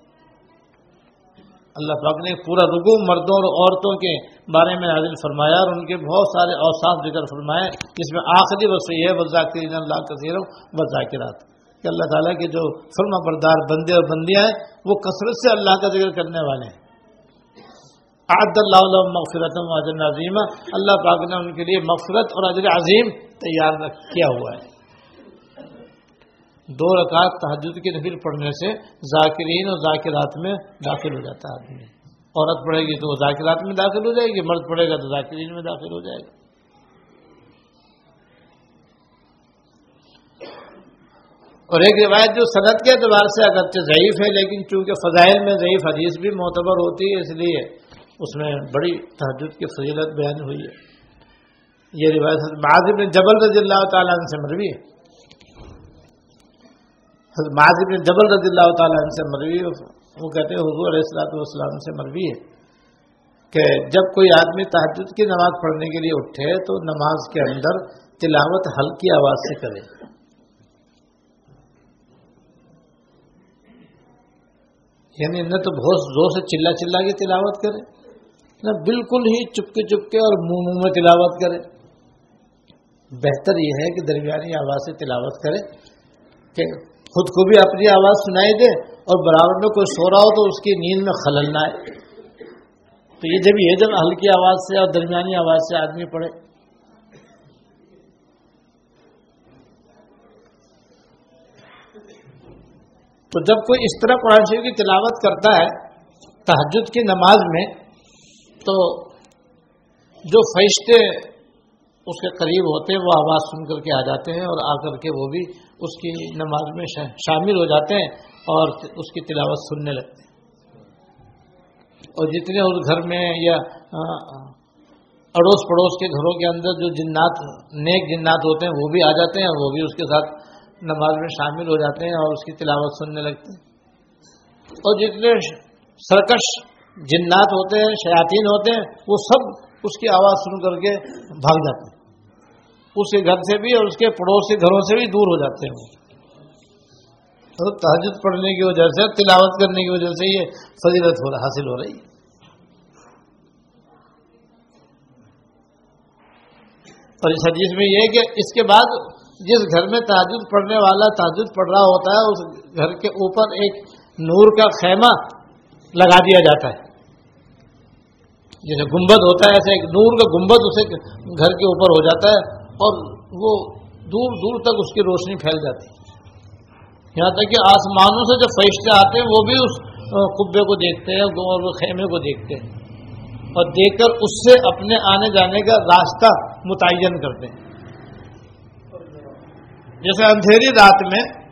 اللہ پاک نے پورا رگو مردوں اور عورتوں کے بارے میں حاضر فرمایا اور ان کے بہت سارے اوساف ذکر فرمائے۔ جس میں آخری وسیع ہے وزا کے اللہ کثیرم وزا کے رات کہ اللہ تعالیٰ کے جو فرما بردار بندے اور بندیاں ہیں، وہ کثرت سے اللہ کا ذکر کرنے والے ہیں۔ عد اللہ مغفرت اجر عظیم اللہ پاک نے ان کے لیے مغفرت اور اجر عظیم تیار کیا ہوا ہے۔ دو رکعت تحجد کی نفل پڑھنے سے ذاکرین اور ذاکرات میں داخل ہو جاتا ہے آدمی۔ عورت پڑھے گی تو وہ ذاکرات میں داخل ہو جائے گی، مرد پڑھے گا تو ذاکرین میں داخل ہو جائے گا۔ اور ایک روایت جو صنعت کے اعتبار سے اگرچہ ضعیف ہے، لیکن چونکہ فضائل میں ضعیف حدیث بھی معتبر ہوتی ہے، اس لیے اس میں بڑی تحجد کی فضیلت بیان ہوئی ہے۔ یہ روایت معاذ بن جبل رضی اللہ تعالیٰ عنہ سے مروی ہے۔ معاذ بن جبل رضی اللہ تعالیٰ عنہ سے مروی وہ کہتے ہیں حضور علیہ السلاۃ والسلام سے مروی ہے کہ جب کوئی آدمی تحجد کی نماز پڑھنے کے لیے اٹھے تو نماز کے اندر تلاوت ہلکی آواز سے کرے۔ یعنی نہ تو بہت زور سے چلا چلا کے تلاوت کرے۔ نہ بالکل ہی چپکے چپکے اور منہ منہ میں تلاوت کرے۔ بہتر یہ ہے کہ درمیانی آواز سے تلاوت کرے کہ خود کو بھی اپنی آواز سنائی دے اور برابر میں کوئی سو رہا ہو تو اس کی نیند میں خلل نہ آئے۔ تو یہ جب یہ جب ہلکی آواز سے اور درمیانی آواز سے آدمی پڑھے۔ تو جب کوئی اس طرح قرآن شریف کی تلاوت کرتا ہے تحجد کی نماز میں تو جو فرشتے اس کے قریب ہوتے ہیں، وہ آواز سن کر کے آ جاتے ہیں اور آ کر کے وہ بھی اس کی نماز میں شامل ہو جاتے ہیں اور اس کی تلاوت سننے لگتے ہیں۔ اور جتنے اس گھر میں یا اڑوس پڑوس کے گھروں کے اندر جو جنات، نیک جنات ہوتے ہیں، وہ بھی آ جاتے ہیں وہ بھی اس کے ساتھ نماز میں شامل ہو جاتے ہیں اور اس کی تلاوت سننے لگتے ہیں۔ اور جتنے سرکش جنات ہوتے ہیں، شیاطین ہوتے ہیں، وہ سب اس کی آواز سن کر کے بھاگ جاتے ہیں۔ اس کے گھر سے بھی اور اس کے پڑوسی گھروں سے بھی دور ہو جاتے ہیں۔ وہ تحجد پڑھنے کی وجہ سے، تلاوت کرنے کی وجہ سے یہ فضیلت ہو رہا، حاصل ہو رہی۔ ہے اور اس حدیث میں یہ ہے کہ اس کے بعد جس گھر میں تاجد پڑھنے والا تاجد پڑھ رہا ہوتا ہے، اس گھر کے اوپر ایک نور کا خیمہ لگا دیا جاتا ہے۔ جیسے گنبد ہوتا ہے، ایسے ایک نور کا گنبد اسے گھر کے اوپر ہو جاتا ہے اور وہ دور دور تک اس کی روشنی پھیل جاتی ہے۔ یہاں تک کہ آسمانوں سے جو فرشتے آتے ہیں، وہ بھی اس کبے کو دیکھتے ہیں اور خیمے کو دیکھتے ہیں۔ اور دیکھ کر اس سے اپنے آنے جانے کا راستہ متعین کرتے ہیں۔ جیسے اندھیری رات میں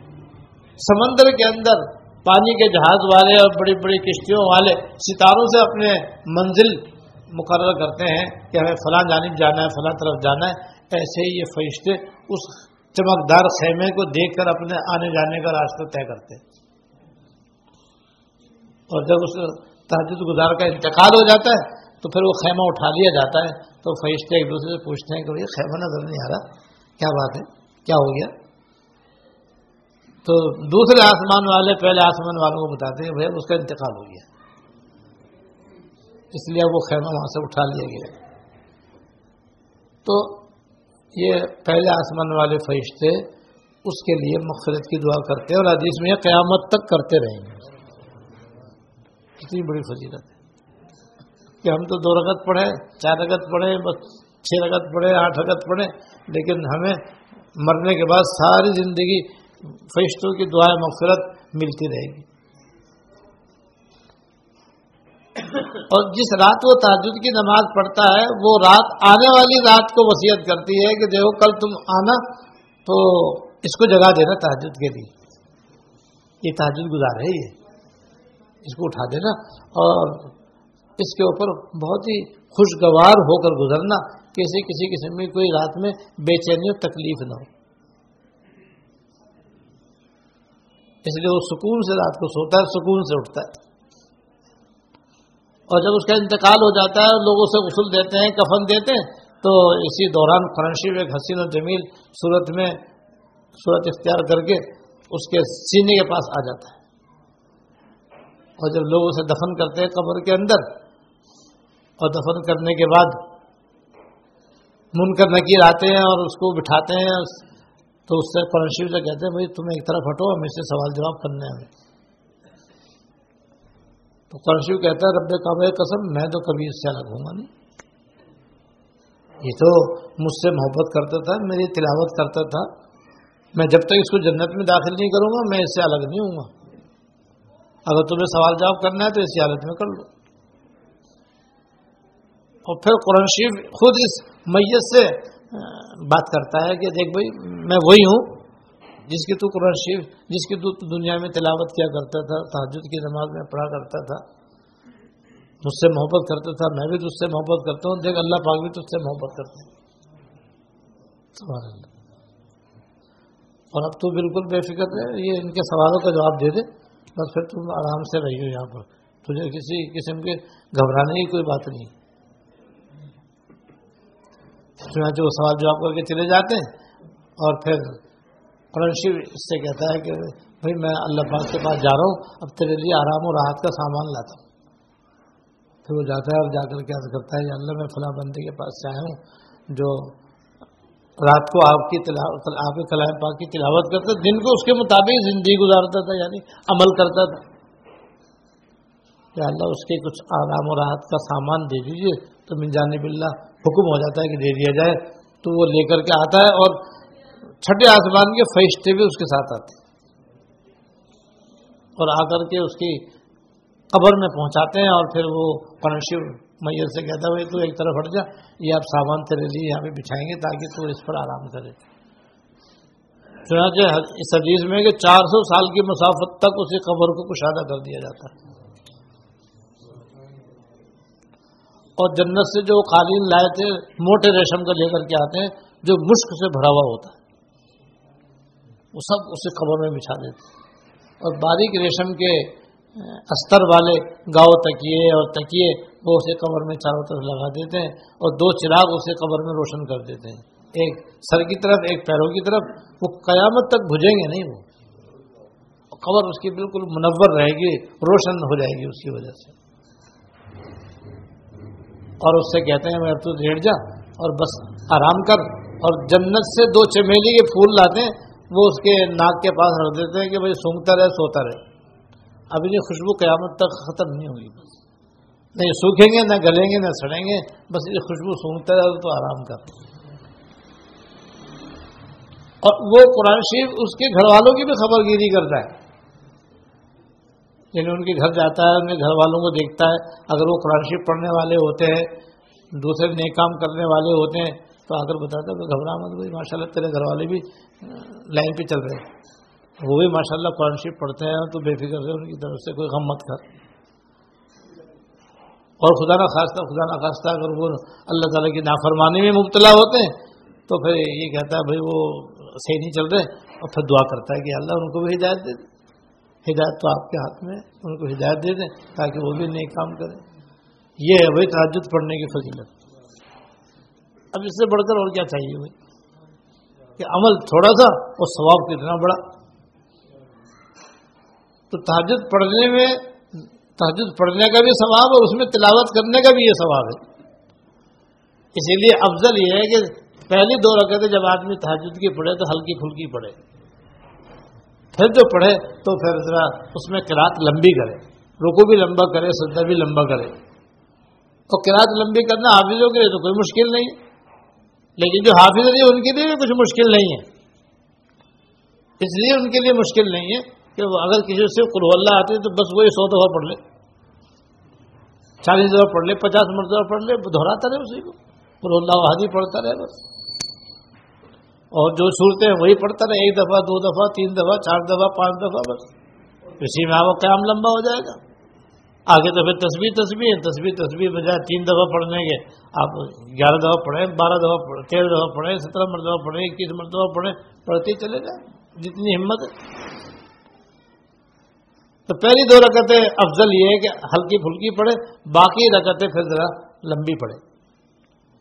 سمندر کے اندر پانی کے جہاز والے اور بڑی بڑی کشتیوں والے ستاروں سے اپنے منزل مقرر کرتے ہیں کہ ہمیں فلاں جانب جانا ہے، فلاں طرف جانا ہے۔ ایسے ہی یہ فرشتے اس چمکدار خیمے کو دیکھ کر اپنے آنے جانے کا راستہ طے کرتے ہیں۔ اور جب اس تحجد گزار کا انتقال ہو جاتا ہے، تو پھر وہ خیمہ اٹھا لیا جاتا ہے۔ تو فرشتے ایک دوسرے سے پوچھتے ہیں کہ یہ خیمہ نظر نہیں آ رہا؟ کیا بات ہے؟ کیا ہو گیا؟ تو دوسرے آسمان والے، پہلے آسمان والوں کو بتاتے ہیں، بھائی اس کا انتقال ہو گیا۔ اس لیے وہ خیمہ وہاں سے اٹھا لیا گیا۔ تو یہ پہلے آسمان والے فرشتے اس کے لیے مغفرت کی دعا کرتے ہیں اور حدیث میں قیامت تک کرتے رہیں گے۔ اتنی بڑی فضیلت ہے۔ کہ ہم تو دو رگت پڑھے چار رگت پڑھے بس چھ رگت پڑھے آٹھ رگت پڑھے لیکن ہمیں مرنے کے بعد ساری زندگی فرشتوں کی دعائیں مغفرت ملتی رہے گی۔ اور جس رات وہ تاجد کی نماز پڑھتا ہے، وہ رات آنے والی رات کو وصیت کرتی ہے کہ دیکھو، کل تم آنا تو اس کو جگہ دینا تاجد کے لیے۔ یہ تاجد گزار ہے یہ۔ اس کو اٹھا دینا اور اس کے اوپر بہت ہی خوشگوار ہو کر گزرنا کسی کسی قسم کی کوئی رات میں بے چینی اور تکلیف نہ ہو۔ اس لیے وہ سکون سے رات کو سوتا ہے، سکون سے اٹھتا ہے۔ اور جب اس کا انتقال ہو جاتا ہے، لوگوں سے غسل دیتے ہیں، کفن دیتے ہیں، تو اسی دوران فرنشی ایک حسین و جمیل صورت میں صورت اختیار کر کے اس کے سینے کے پاس آ جاتا ہے۔ اور جب لوگ اسے دفن کرتے ہیں قبر کے اندر، اور دفن کرنے کے بعد منکر نکیر آتے ہیں اور اس کو بٹھاتے ہیں تو اس سے قرآن شریف سے کہتے ہیں، بھائی تم ایک طرف ہٹو ہم اس سے سوال جواب کرنے ہمیں تو قرشیو کہتا ہے، رب کعبہ قسم، میں تو کبھی اس سے الگ ہوں گا نہیں۔ یہ تو مجھ سے محبت کرتا تھا، میری تلاوت کرتا تھا۔ میں جب تک اس کو جنت میں داخل نہیں کروں گا، میں اس سے الگ نہیں ہوں گا۔ اگر تمہیں سوال جواب کرنا ہے تو اسی حالت میں کر لو۔ اور پھر قرآن شریف خود اس میت سے بات کرتا ہے کہ دیکھ بھائی، میں وہی ہوں، جس کی تو قرآن شریف، جس کی تو دنیا میں تلاوت کیا کرتا تھا تحجد کی نماز میں پڑھا کرتا تھا، مجھ سے محبت کرتا تھا، میں بھی تجھ سے محبت کرتا ہوں، دیکھ اللہ پاک بھی تجھ سے محبت کرتے ہیں اور اب تو بالکل بے فکر ہے، یہ ان کے سوالوں کا جواب دے دے، بس پھر تم آرام سے رہی ہو یہاں پر۔ تجھے کسی قسم کے گھبرانے کی کوئی بات نہیں۔ چنانچہ وہ سوال جواب کر کے چلے جاتے ہیں اور پھر قرآن شریف اس سے کہتا ہے کہ بھائی میں اللہ پاک کے پاس جا رہا ہوں، اب تیرے لیے آرام و راحت کا سامان لاتا ہوں۔ پھر وہ جاتا ہے اور جا کر کے عرض کرتا ہے، یا اللہ میں فلاں بندے کے پاس سے آیا ہوں جو رات کو آپ کی تلاوت، آپ کے کلام پاک کی تلاوت کرتا، دن کو اس کے مطابق زندگی گزارتا تھا یعنی عمل کرتا تھا۔ یا اللہ اس کے کچھ آرام و راحت کا سامان دے دیجیے تو من جانب اللہ حکم ہو جاتا ہے کہ دے دیا جائے، تو وہ لے کر کے آتا ہے اور چھٹے آسمان کے فرشتے بھی اس کے ساتھ آتے اور آ کر کے اس کی قبر میں پہنچاتے ہیں اور پھر وہ پرنشیو میئر سے کہتا ہے تو ایک طرف ہٹ جا، یہ آپ سامان تیرے لیے یہاں پہ بچھائیں گے تاکہ تو اس پر آرام کرے۔ چنانچہ اس حدیث میں کہ چار سو سال کی مسافت تک اسی قبر کو کشادہ کر دیا جاتا ہے۔ اور جنت سے جو قالین لائے تھے، موٹے ریشم کا لے کر کے آتے ہیں، جو مشک سے بھرا ہوا ہوتا ہے۔ وہ سب اسے قبر میں بچھا دیتے اور باریک ریشم کے استر والے گاؤ تکیے اور تکیے، وہ اسے قبر میں چاروں طرف لگا دیتے ہیں اور دو چراغ اسے قبر میں روشن کر دیتے ہیں۔ ایک سر کی طرف، ایک پیروں کی طرف۔ وہ قیامت تک بھجیں گے نہیں وہ۔ قبر اس کی بالکل منور رہے گی، روشن ہو جائے گی اس کی وجہ سے۔ اور اس سے کہتے ہیں، میں اب تو ریڑھ جا اور بس آرام کر. اور جنت سے دو چمیلی کے پھول لاتے ہیں، وہ اس کے ناک کے پاس رکھ دیتے ہیں کہ بھائی سونگتا رہے، سوتا رہے۔ اب یہ خوشبو قیامت تک ختم نہیں ہوگی بس۔ نہیں سوکھیں گے، نہ گلیں گے، نہ سڑیں گے، بس یہ خوشبو سونگتا رہے، تو آرام کر۔ اور وہ قرآن شریف اس کے گھر والوں کی بھی خبر گیری کرتا ہے۔ یعنی ان کے گھر جاتا ہے، ان کے گھر والوں کو دیکھتا ہے۔ اگر وہ قرآن شریف پڑھنے والے ہوتے ہیں، دوسرے نئے کام کرنے والے ہوتے ہیں، تو آ کر بتاتا کہ گھبرا مت بھائی ماشاء اللہ تیرے گھر والے بھی لائن پہ چل رہے ہیں۔ وہ بھی ماشاء اللہ قرآن شریف پڑھتے ہیں، تو بے فکر سے ان کی طرف سے کوئی غم مت کر۔ اور خدا نہ خواستہ خدا نہ خواستہ اگر وہ اللہ تعالیٰ کی نافرمانی میں مبتلا ہوتے ہیں، تو پھر یہ کہتا ہے، بھائی، وہ صحیح نہیں چل رہے اور پھر دعا کرتا ہے کہ اللہ ان کو بھی ہدایت دے دیں ہدایت تو آپ کے ہاتھ میں ان کو ہدایت دے دیں تاکہ وہ بھی نئے کام کریں۔ یہ ہے بھائی تعجد پڑھنے کی فضیلت۔ اب اس سے بڑھ کر اور کیا چاہیے بھائی؟ کہ عمل تھوڑا سا اور ثواب کتنا بڑا۔ تو تحجد پڑھنے میں تحجد پڑھنے کا بھی ثواب اور اس میں تلاوت کرنے کا بھی یہ ثواب ہے۔ اسی لیے افضل یہ ہے کہ پہلی دو رکعتیں جب آدمی تحجد کی پڑھے تو ہلکی پھلکی پڑھے۔ پھر جو پڑھے تو پھر ذرا اس میں کراط لمبی کرے رکو بھی لمبا کرے، سجدہ بھی لمبا کرے۔ تو کراط لمبی کرنا حافظوں کے لیے تو کوئی مشکل نہیں ہے۔ لیکن جو حافظ نہیں ان کے لیے بھی کچھ مشکل نہیں ہے۔ اس لیے ان کے لیے مشکل نہیں ہے کہ وہ اگر کسی سے قلو اللہ آتے تو بس وہی سو دفعہ پڑھ لے۔ چالیس دفعہ پڑھ لے، پچاس مرتبہ پڑھ لے، دہراتا رہے اسی کو۔ قلو اللہ حادی پڑھتا رہے بس۔ اور جو صورتیں ہیں وہی پڑھتا رہے، ایک دفعہ، دو دفعہ، تین دفعہ، چار دفعہ، پانچ دفعہ، بس۔ اسی میں آپ قیام لمبا ہو جائے گا۔ آگے تو پھر تصویر تصویر تصویر تصویر بجائے تین دفعہ پڑھنے کے آپ گیارہ دفعہ پڑھیں، بارہ دفعہ تیرہ دفعہ پڑھیں، سترہ مرتبہ پڑھیں، اکیس مرتبہ پڑھیں، پڑھتے چلے جائیں۔ جتنی ہمت ہے۔ تو پہلی دو رکعتیں افضل یہ ہے کہ ہلکی پھلکی پڑھے باقی رکعتیں پھر ذرا لمبی پڑھے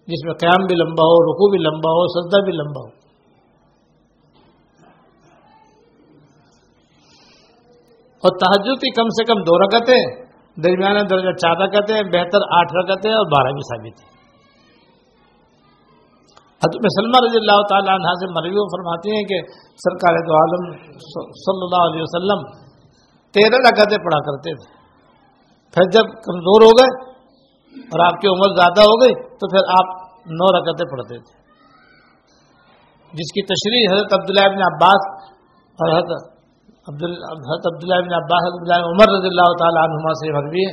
جس میں قیام بھی لمبا ہو رکو بھی لمبا ہو، سجدہ بھی لمبا ہو۔ اور تحجد کی کم سے کم دو رکعتیں، درمیانہ درجہ چار رکعتیں، بہتر آٹھ رکعتیں اور بارہ بھی ثابت ہیں۔ حضرت سلمہ رضی اللہ تعالیٰ عنہ سے مروی فرماتی ہیں کہ سرکار تو عالم صلی اللہ علیہ وسلم تیرہ رکعتیں پڑھا کرتے تھے۔ پھر جب کمزور ہو گئے اور آپ کی عمر زیادہ ہو گئی تو پھر آپ نو رکعتیں پڑھتے تھے۔ جس کی تشریح حضرت عبداللہ ابن عباس اور حضرت حضرت عبداللہ بن عباس عبداللہ عمر رضی اللہ تعالیٰ عنہما سے مروی ہے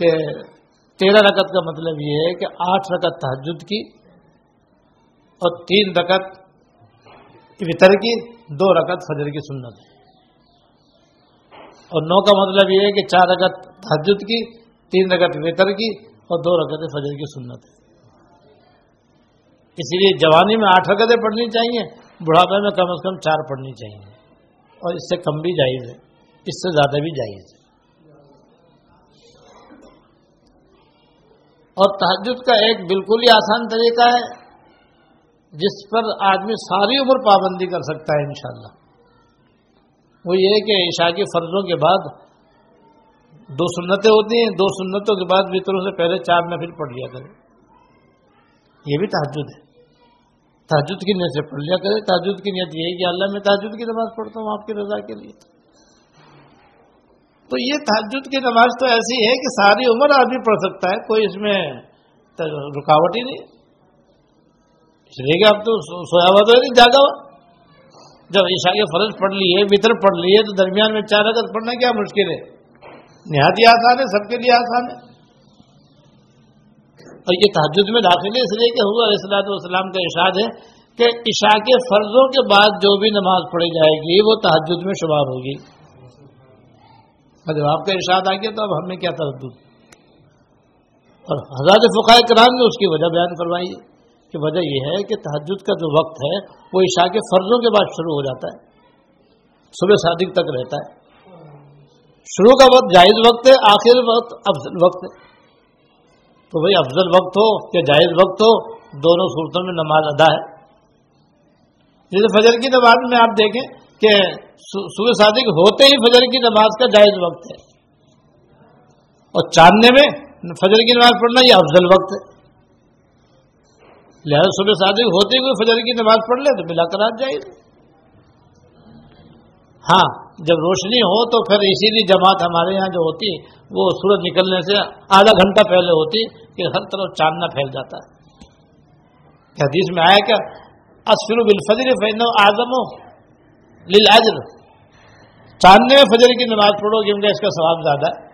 کہ تیرہ رکعت کا مطلب یہ ہے کہ آٹھ رکعت تحجد کی اور تین رکعت وطر کی، دو رکعت فجر کی سنت اور نو کا مطلب یہ ہے کہ چار رکعت تحجد کی، تین رکعت وطر کی اور دو رکعت فجر کی سنت ہے۔ اسی لیے جوانی میں آٹھ رکعتیں پڑھنی چاہیے، بڑھاپے میں کم از کم چار پڑھنی چاہیے۔ اور اس سے کم بھی جائز ہے۔ اس سے زیادہ بھی جائز ہے۔ اور تحجد کا ایک بالکل ہی آسان طریقہ ہے، جس پر آدمی ساری عمر پابندی کر سکتا ہے انشاءاللہ۔ وہ یہ کہ عشاء کی فرضوں کے بعد دو سنتیں ہوتی ہیں، دو سنتوں کے بعد بطروں سے پہلے چار میں پھر پڑھ لیا کرے یہ بھی تحجد ہے۔ تاجد کی نیت سے پڑھ لیا کرے، تاجد کی نیت یہ ہے کہ اللہ میں تاجد کی نماز پڑھتا ہوں، آپ کی رضا کے لیے۔ تو یہ تحجد کی نماز تو ایسی ہے کہ ساری عمر آدمی پڑھ سکتا ہے، کوئی اس میں رکاوٹ ہی نہیں۔ اس لیے کہ اب تو سویا ہوا تو نہیں، جاگا ہوا۔ جب عشاء کے فرض پڑھ لیے، وطر پڑھ لیے، تو درمیان میں چار اگر پڑھنا کیا مشکل ہے؟ نہایت ہی آسان ہے، سب کے لیے آسان ہے۔ اور یہ تحجد میں داخل ہے، اس لیے کہ حضور علیہ والسلام کا ارشاد ہے کہ عشاء کے فرضوں کے بعد جو بھی نماز پڑھی جائے گی، وہ تحجد میں شمار ہوگی۔ جب آپ کا ارشاد آ گیا تو اب ہمیں کیا تردد؟ اور حضرت فقائے کرام نے اس کی وجہ بیان کروائی ہے کہ وجہ یہ ہے کہ تحجد کا جو وقت ہے، وہ عشاء کے فرضوں کے بعد شروع ہو جاتا ہے۔ صبح صادق تک رہتا ہے۔ شروع کا وقت جائز وقت ہے، آخر وقت افضل وقت ہے۔ تو بھائی افضل وقت ہو یا جائز وقت ہو، دونوں صورتوں میں نماز ادا ہے۔ جیسے فجر کی نماز میں آپ دیکھیں کہ صبح صادق ہوتے ہی فجر کی نماز کا جائز وقت ہے۔ اور چاندنے میں فجر کی نماز پڑھنا یہ افضل وقت ہے۔ لہٰذا صبح صادق ہوتے ہوئے فجر کی نماز پڑھ لے تو بلا کر جائز ہاں۔ جب روشنی ہو تو پھر اسی لیے جماعت ہمارے یہاں جو ہوتی وہ سورج نکلنے سے آدھا گھنٹہ پہلے ہوتی کہ ہر طرف چاندنا پھیل جاتا ہے۔ حدیث میں آیا کیا اسفر بالفجر فین اعظم ہو لل چاندنے میں فجر کی نماز پڑھو کیونکہ اس کا ثواب زیادہ ہے۔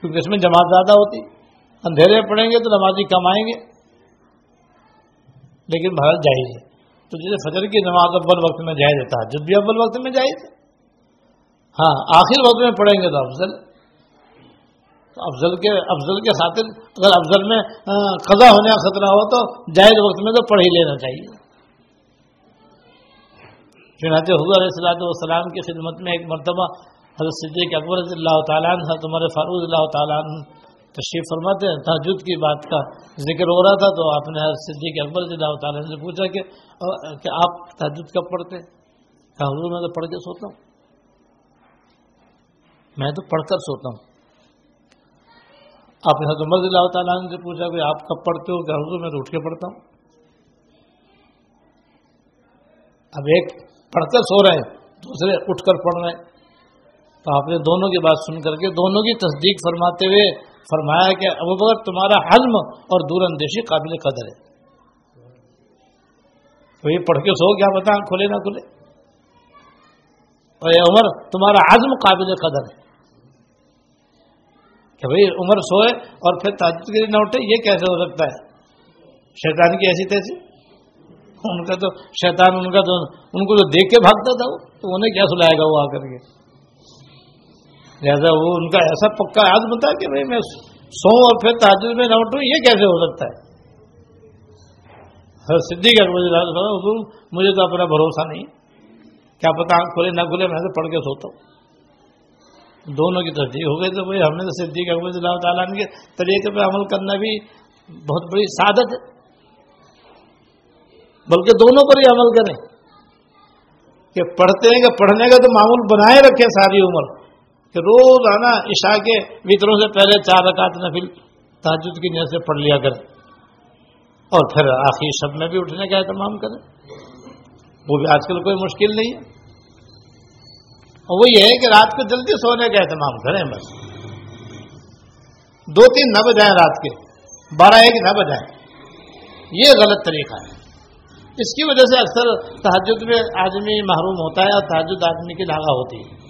کیونکہ اس میں جماعت زیادہ ہوتی۔ اندھیرے میں پڑھیں گے تو نمازی کم آئیں گے۔ لیکن بھارت جائز ہے۔ تو جیسے فجر کی نماز اول وقت میں جائز ہے تحجد بھی اول وقت میں جائز ہے۔ ہاں آخر وقت میں پڑھیں گے تو افضل۔ تو افضل کے افضل کے خاطر اگر افضل میں قضا ہونے کا خطرہ ہو تو جائز وقت میں تو پڑھ ہی لینا چاہیے۔ چنانچہ حضور علیہ السلاۃ والسلام کی خدمت میں ایک مرتبہ حضرت صدیق اکبر رضی اللہ تعالیٰ عنہ تمہارے فاروق اللہ تعالیٰ عنہ تشریف فرماتے ہیں۔ تحجد کی بات کا ذکر ہو رہا تھا تو آپ نے حضرت صدیق اکبر رضی اللہ تعالیٰ سے پوچھا کہ کہ آپ تحجد کب پڑھتے کہا، حضور میں تو پڑھ کے سوتا ہوں۔ میں تو پڑھ کر سوتا ہوں۔ آپ نے حضرت عمر اللہ تعالیٰ سے پوچھا کہ آپ کب پڑھتے ہو؟ کہ حضور میں تو اٹھ کے پڑھتا ہوں۔ اب ایک پڑھ کر سو رہے ہیں، دوسرے اٹھ کر پڑھ رہے ہیں۔ تو آپ نے دونوں کی بات سن کر کے دونوں کی تصدیق فرماتے ہوئے فرمایا کہ ابو بکر تمہارا حلم اور دور اندیشی قابل قدر ہے۔ تو یہ پڑھ کے سو، کیا بتا کھلے نہ کھلے۔ اور یہ عمر، تمہارا عزم قابل قدر ہے۔ کہ بھائی عمر سوئے اور پھر تاجد کے لیے نہ اٹھے، یہ کیسے ہو سکتا ہے؟ شیطان کی ایسی تیسی ان کا تو شیطان ان کا تو ان کو تو دیکھ کے بھاگتا تھا وہ، تو انہیں کیا سلائے گا وہ آ کر کے؟ لہٰذا وہ ان کا ایسا پکا یاد بتا کہ بھائی میں سو اور پھر تاجر میں نہ اٹھوں، یہ کیسے ہو سکتا ہے؟ صدیق حضور، مجھے تو اپنا بھروسہ نہیں، کیا پتا آنکھ کھلے نہ کھلے، میں تو پڑھ کے سوتا ہوں۔ دونوں کی تصدیق ہو گئی تو بھائی ہم نے تو صدیق احمد اللہ تعالیٰ کے طریقے پہ عمل کرنا بھی بہت بڑی سعادت ہے۔ بلکہ دونوں پر ہی عمل کریں۔ کہ پڑھتے ہیں کہ پڑھنے کا تو معمول بنائے رکھے ساری عمر۔ کہ روز آنا عشاء کے وطروں سے پہلے چار رکعت نفل تاجد کی نیت سے پڑھ لیا کریں۔ اور پھر آخری شب میں بھی اٹھنے کا اہتمام کریں۔ وہ بھی آج کل کوئی مشکل نہیں ہے۔ اور وہ یہ ہے کہ رات کو جلدی سونے کا اہتمام کریں بس۔ دو تین نہ بجائیں رات کے، بارہ ایک نہ بجائیں یہ غلط طریقہ ہے۔ اس کی وجہ سے اکثر تحجد میں آدمی محروم ہوتا ہے اور تحجد آدمی کی ناگا ہوتی ہے۔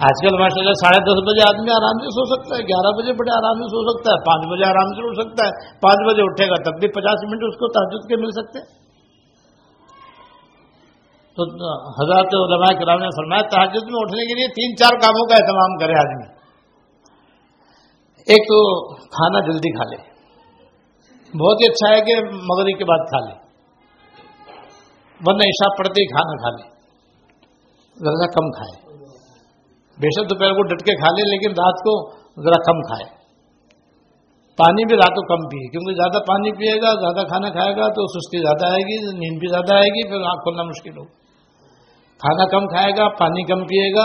آج کل ماشاء اللہ ساڑھے دس بجے آدمی آرام سے سو سکتا ہے، گیارہ بجے بڑے آرام سے سو سکتا ہے، پانچ بجے آرام سے اٹھ سکتا ہے۔ پانچ بجے اٹھے گا تب بھی پچاس منٹ اس کو تحجد کے مل سکتے ہیں۔ تو حضرت علماء کرام نے فرمایا، تحجد میں اٹھنے کے لیے تین چار کاموں کا اہتمام کرے آدمی۔ ایک تو کھانا جلدی کھا لے۔ بہت ہی اچھا ہے کہ مغرب کے بعد کھا لے۔ ورنہ عشاء پڑتے ہی کھانا کھا لے۔ ذرا کم کھائے۔ بے شک دوپہر کو ڈٹ کے کھا لے، لیکن رات کو ذرا کم کھائے۔ پانی بھی رات کو کم پیے، کیونکہ زیادہ پانی پیے گا، زیادہ کھانا کھائے گا تو سستی زیادہ آئے گی، نیند بھی زیادہ آئے گی، پھر آنکھ کھولنا مشکل ہو کھانا کم کھائے گا، پانی کم پیے گا،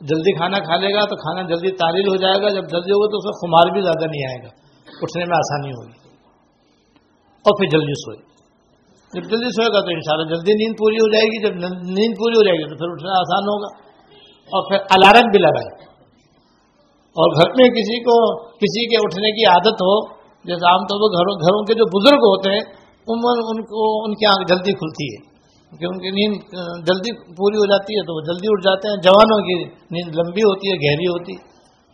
جلدی کھانا کھا لے گا تو کھانا جلدی تاریل ہو جائے گا، جب جلدی ہوگا تو اس کا خمار بھی زیادہ نہیں آئے گا۔ اٹھنے میں آسانی ہوگی۔ اور پھر جلدی سوئے۔ جب جلدی سوئے گا تو انشاءاللہ جلدی نیند پوری ہو جائے گی، جب نیند پوری ہو جائے گی تو پھر اٹھنا آسان ہوگا۔ اور پھر الارم بھی لگائے۔ اور گھر میں کسی کو، کسی کے اٹھنے کی عادت ہو، جیسے عام طور پر گھروں گھروں کے جو بزرگ ہوتے ہیں عمر ان کو، ان کی آنکھ جلدی کھلتی ہے۔ کیونکہ ان کی نیند جلدی پوری ہو جاتی ہے تو وہ جلدی اٹھ جاتے ہیں۔ جوانوں کی نیند لمبی ہوتی ہے، گہری ہوتی۔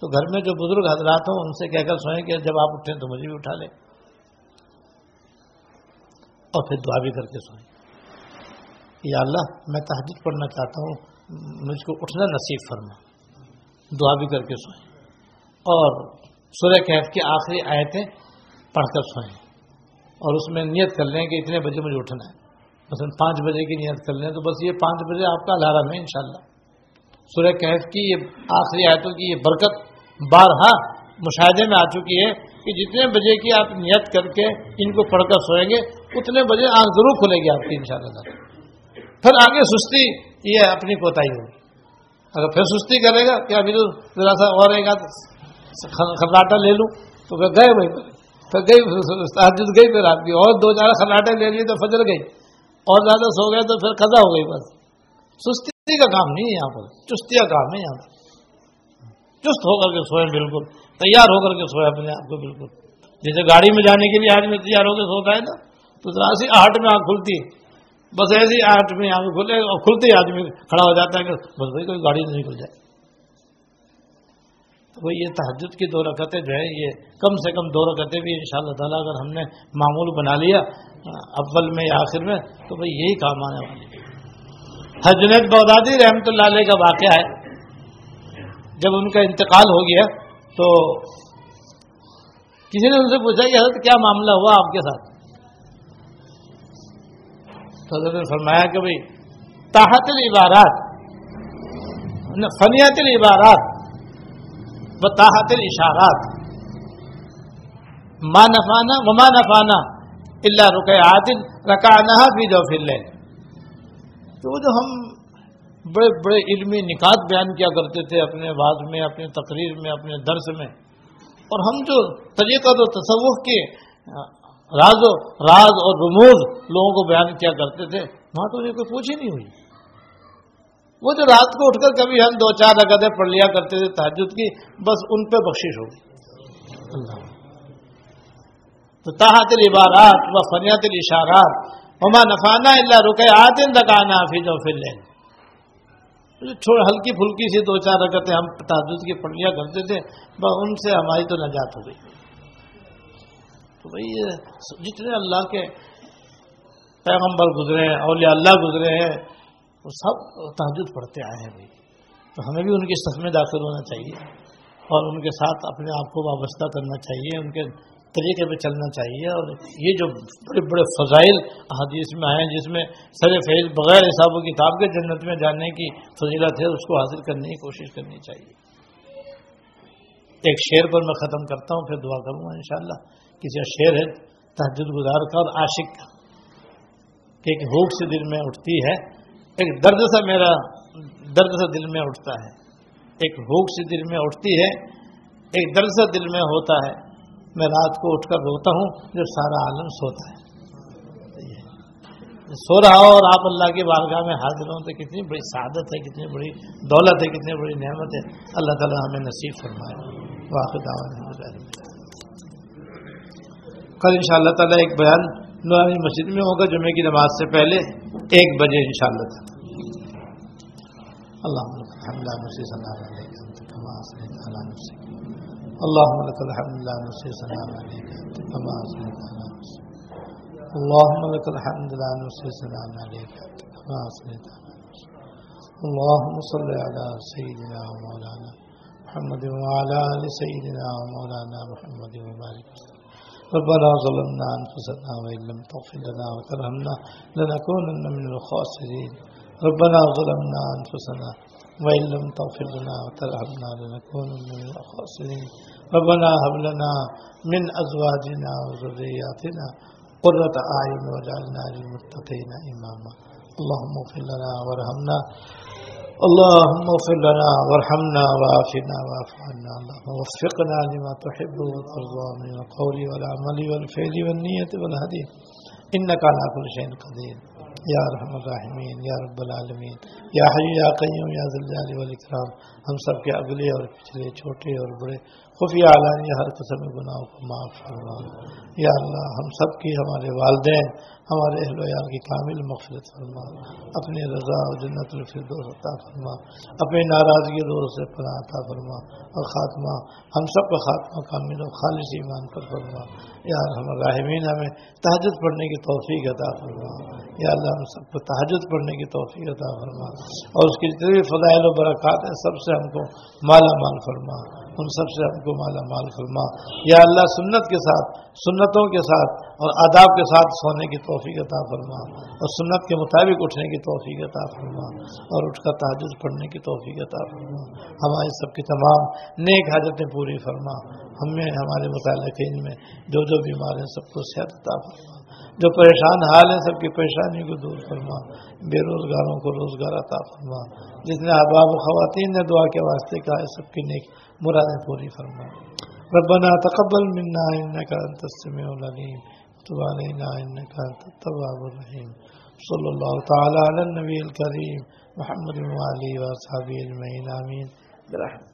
تو گھر میں جو بزرگ حضرات ہوں، ان سے کہہ کر سوئیں کہ جب آپ اٹھیں تو مجھے بھی اٹھا لیں۔ اور پھر دعا بھی کر کے سوئیں۔ یا اللہ، میں تحجد پڑھنا چاہتا ہوں، مجھ کو اٹھنا نصیب فرما۔ دعا بھی کر کے سوئیں۔ اور سورہ کیف کی آخری آیتیں پڑھ کر سوئیں۔ اور اس میں نیت کر لیں کہ اتنے بجے مجھے اٹھنا ہے۔ مثلا پانچ بجے کی نیت کر لیں تو بس یہ پانچ بجے آپ کا الارم ہے انشاءاللہ۔ سورہ کیف کی یہ آخری آیتوں کی یہ برکت بارہا مشاہدے میں آ چکی ہے کہ جتنے بجے کی آپ نیت کر کے ان کو پڑھ کر سوئیں گے، اتنے بجے آنکھ ضرور کھلے گی آپ کی انشاءاللہ پھر آگے سستی یہ اپنی کوتا ہی ہوگی۔ اگر پھر سستی کرے گا کہ ابھی تو ذرا سا اور ایک خراٹا لے لوں تو پھر گئے بھائی پھر گئی گئی پھر آپ کی اور دو چار خراٹے لے لیے تو فجر گئی۔ اور زیادہ سو گئے تو پھر قضا ہو گئی بس۔ سستی کا کام نہیں ہے یہاں پر۔ چستی کا کام ہے یہاں پر۔ چست ہو کر کے سوئے بالکل۔ تیار ہو کر کے سوئے اپنے آپ کو بالکل۔ جیسے گاڑی میں جانے کے لیے آدمی تیار ہو کے سوتا ہے نا، تو ذرا سی آٹھ میں آنکھ کھلتی ہے۔ بس ایسے ہی آدمی آگے کھلے اور کھلتے ہی آدمی کھڑا ہو جاتا ہے کہ بس بھائی کوئی گاڑی نہیں کھل جائے۔ تو بھائی یہ تحجد کی دو رکعتیں جو ہے یہ کم سے کم دو رکعتیں بھی ان شاء اللہ تعالیٰ اگر ہم نے معمول بنا لیا، اول میں یا آخر میں، تو بھائی یہی کام آنے والی حجنت بغدادی رحمۃ اللہ علیہ کا واقعہ ہے۔ جب ان کا انتقال ہو گیا، تو کسی نے ان سے پوچھا کہ حضرت کیا معاملہ ہوا آپ کے ساتھ؟ حضرت نے فرمایا کہ بھائی تاحت العبارات، فنیت العبارات و تاحت الاشارات. ما نفانا وما نفانا اللہ رک عادل رکانہ بھی جو پھر تو جو ہم بڑے بڑے علمی نکات بیان کیا کرتے تھے اپنے بعد میں اپنے تقریر میں، اپنے درس میں، اور ہم جو طریقہ و تصوف کے راز و راز اور رموز لوگوں کو بیان کیا کرتے تھے، وہاں تو انہیں کوئی پوچھ ہی نہیں ہوئی۔ وہ جو رات کو اٹھ کر کبھی ہم دو چار رگتیں پڑھ لیا کرتے تھے تحجد کی، بس ان پہ بخشش ہوگی۔ اللہ۔ تو تاحت العبارات و فنیت الاشارات۔ وما نفانا اللہ رکے آتن دکانا فی جو پھر لیں چھوڑ، ہلکی پھلکی سی دو چار رکعتیں ہم تحجد کی پڑھ لیا کرتے تھے، بس ان سے ہماری تو نجات ہو گئی۔ تو بھائی جتنے اللہ کے پیغمبر گزرے ہیں، اولیاء اللہ گزرے ہیں وہ سب تحجد پڑھتے آئے ہیں بھائی۔ تو ہمیں بھی ان کے صف میں داخل ہونا چاہیے اور ان کے ساتھ اپنے آپ کو وابستہ کرنا چاہیے، ان کے طریقے پہ چلنا چاہیے۔ اور یہ جو بڑے بڑے فضائل حدیث میں آئے ہیں، جس میں سر فیض بغیر حساب و کتاب کے جنت میں جاننے کی فضیلت ہے، اس کو حاصل کرنے کی کوشش کرنی چاہیے۔ ایک شعر پر میں ختم کرتا ہوں، پھر دعا کروں گا انشاءاللہ۔ کسی کا شعر ہے تحجد گزار کا اور عاشق کا، کہ ایک بھوک سے دل میں اٹھتی ہے۔ ایک درد سا میرا درد سا دل میں اٹھتا ہے۔ ایک بھوک سی دل میں اٹھتی ہے۔ ایک درد سا دل میں ہوتا ہے۔ میں رات کو اٹھ کر روتا ہوں جب سارا عالم سوتا ہے۔ سو رہا ہو اور آپ اللہ کے بارگاہ میں حاضر ہوں تو کتنی بڑی سعادت ہے، کتنی بڑی دولت ہے، کتنی بڑی نعمت ہے۔ اللہ تعالیٰ ہمیں نصیب فرمائے۔ واقع کل ان شاء اللہ تعالیٰ ایک بیان نورانی مسجد میں ہوگا جمعے کی نماز سے پہلے ایک بجے ان شاء اللہ اللہ اللهم صل على سيدنا ومولانا محمد وعلى ال سيدنا ومولانا محمد وبارك ربنا ظلمنا أنفسنا وإن لم تغفر لنا وترحمنا لنكونن من الخاسرين. ربنا ظلمنا أنفسنا وإن لم تغفر لنا وترحمنا لنكون من الخاسرين. ربنا هب لنا من أزواجنا وذرياتنا قرة أعين واجعلنا للمتقين إماما. اللهم اغفر لنا وارحمنا. اللهم اغفر لنا وارحمنا وعافنا واعف عنا. اللهم وفقنا لما تحب وترضى، من القول والعمل والفعل والنية والهدي. إنك على كل شيء قدير. یا رحم الرحمین یا رب العالمین یا حی یا قیوم یا ذلجال والاکرام ہم سب کے اگلے اور پچھلے چھوٹے اور بڑے خفیہ علانیہ ہر قسم گناہوں کو معاف فرما یا اللہ، ہم سب کی، ہمارے والدین، ہمارے اہل ویال کی کامل مغفرت فرما۔ اپنے رضا و جنت الفردوس عطا فرما۔ اپنے ناراضگی دور سے پناہ عطا فرما۔ اور خاتمہ، ہم سب کا خاتمہ کامل و خالص ایمان پر فرما۔ یا ہم راہمین ہمیں تحجد پڑھنے کی توفیق عطا فرما۔ یا اللہ، ہم سب کو تحجد پڑھنے کی توفیق عطا فرما۔ اور اس کی جتنی بھی فضائل و برکات ہیں، سب سے ہم کو مالا مال فرما۔ ان سب سے ہم کو مالا مال فرما۔ یا اللہ، سنت کے ساتھ، سنتوں کے ساتھ اور آداب کے ساتھ سونے کی توفیق عطا فرما۔ اور سنت کے مطابق اٹھنے کی توفیق عطا فرما۔ اور اٹھ کر تحجد پڑھنے کی توفیق عطا فرما۔ ہماری سب کی تمام نیک حاجتیں پوری فرما۔ ہمیں ہمارے متعلقین میں جو جو بیمار ہیں، سب کو صحت عطا فرما۔ جو پریشان حال ہیں، سب کی پریشانی کو دور فرما۔ بے روزگاروں کو روزگار عطا فرما۔ جتنے احباب و خواتین نے دعا کے واسطے کہا ہے، سب کی نیک مرادیں پوری فرما ربنا تقبل منا انك انت السميع العليم تب علينا انك انت التواب الرحيم صلى الله تعالى على النبي الكريم محمد وعلي وأصحابه اجمعين امين برحمتك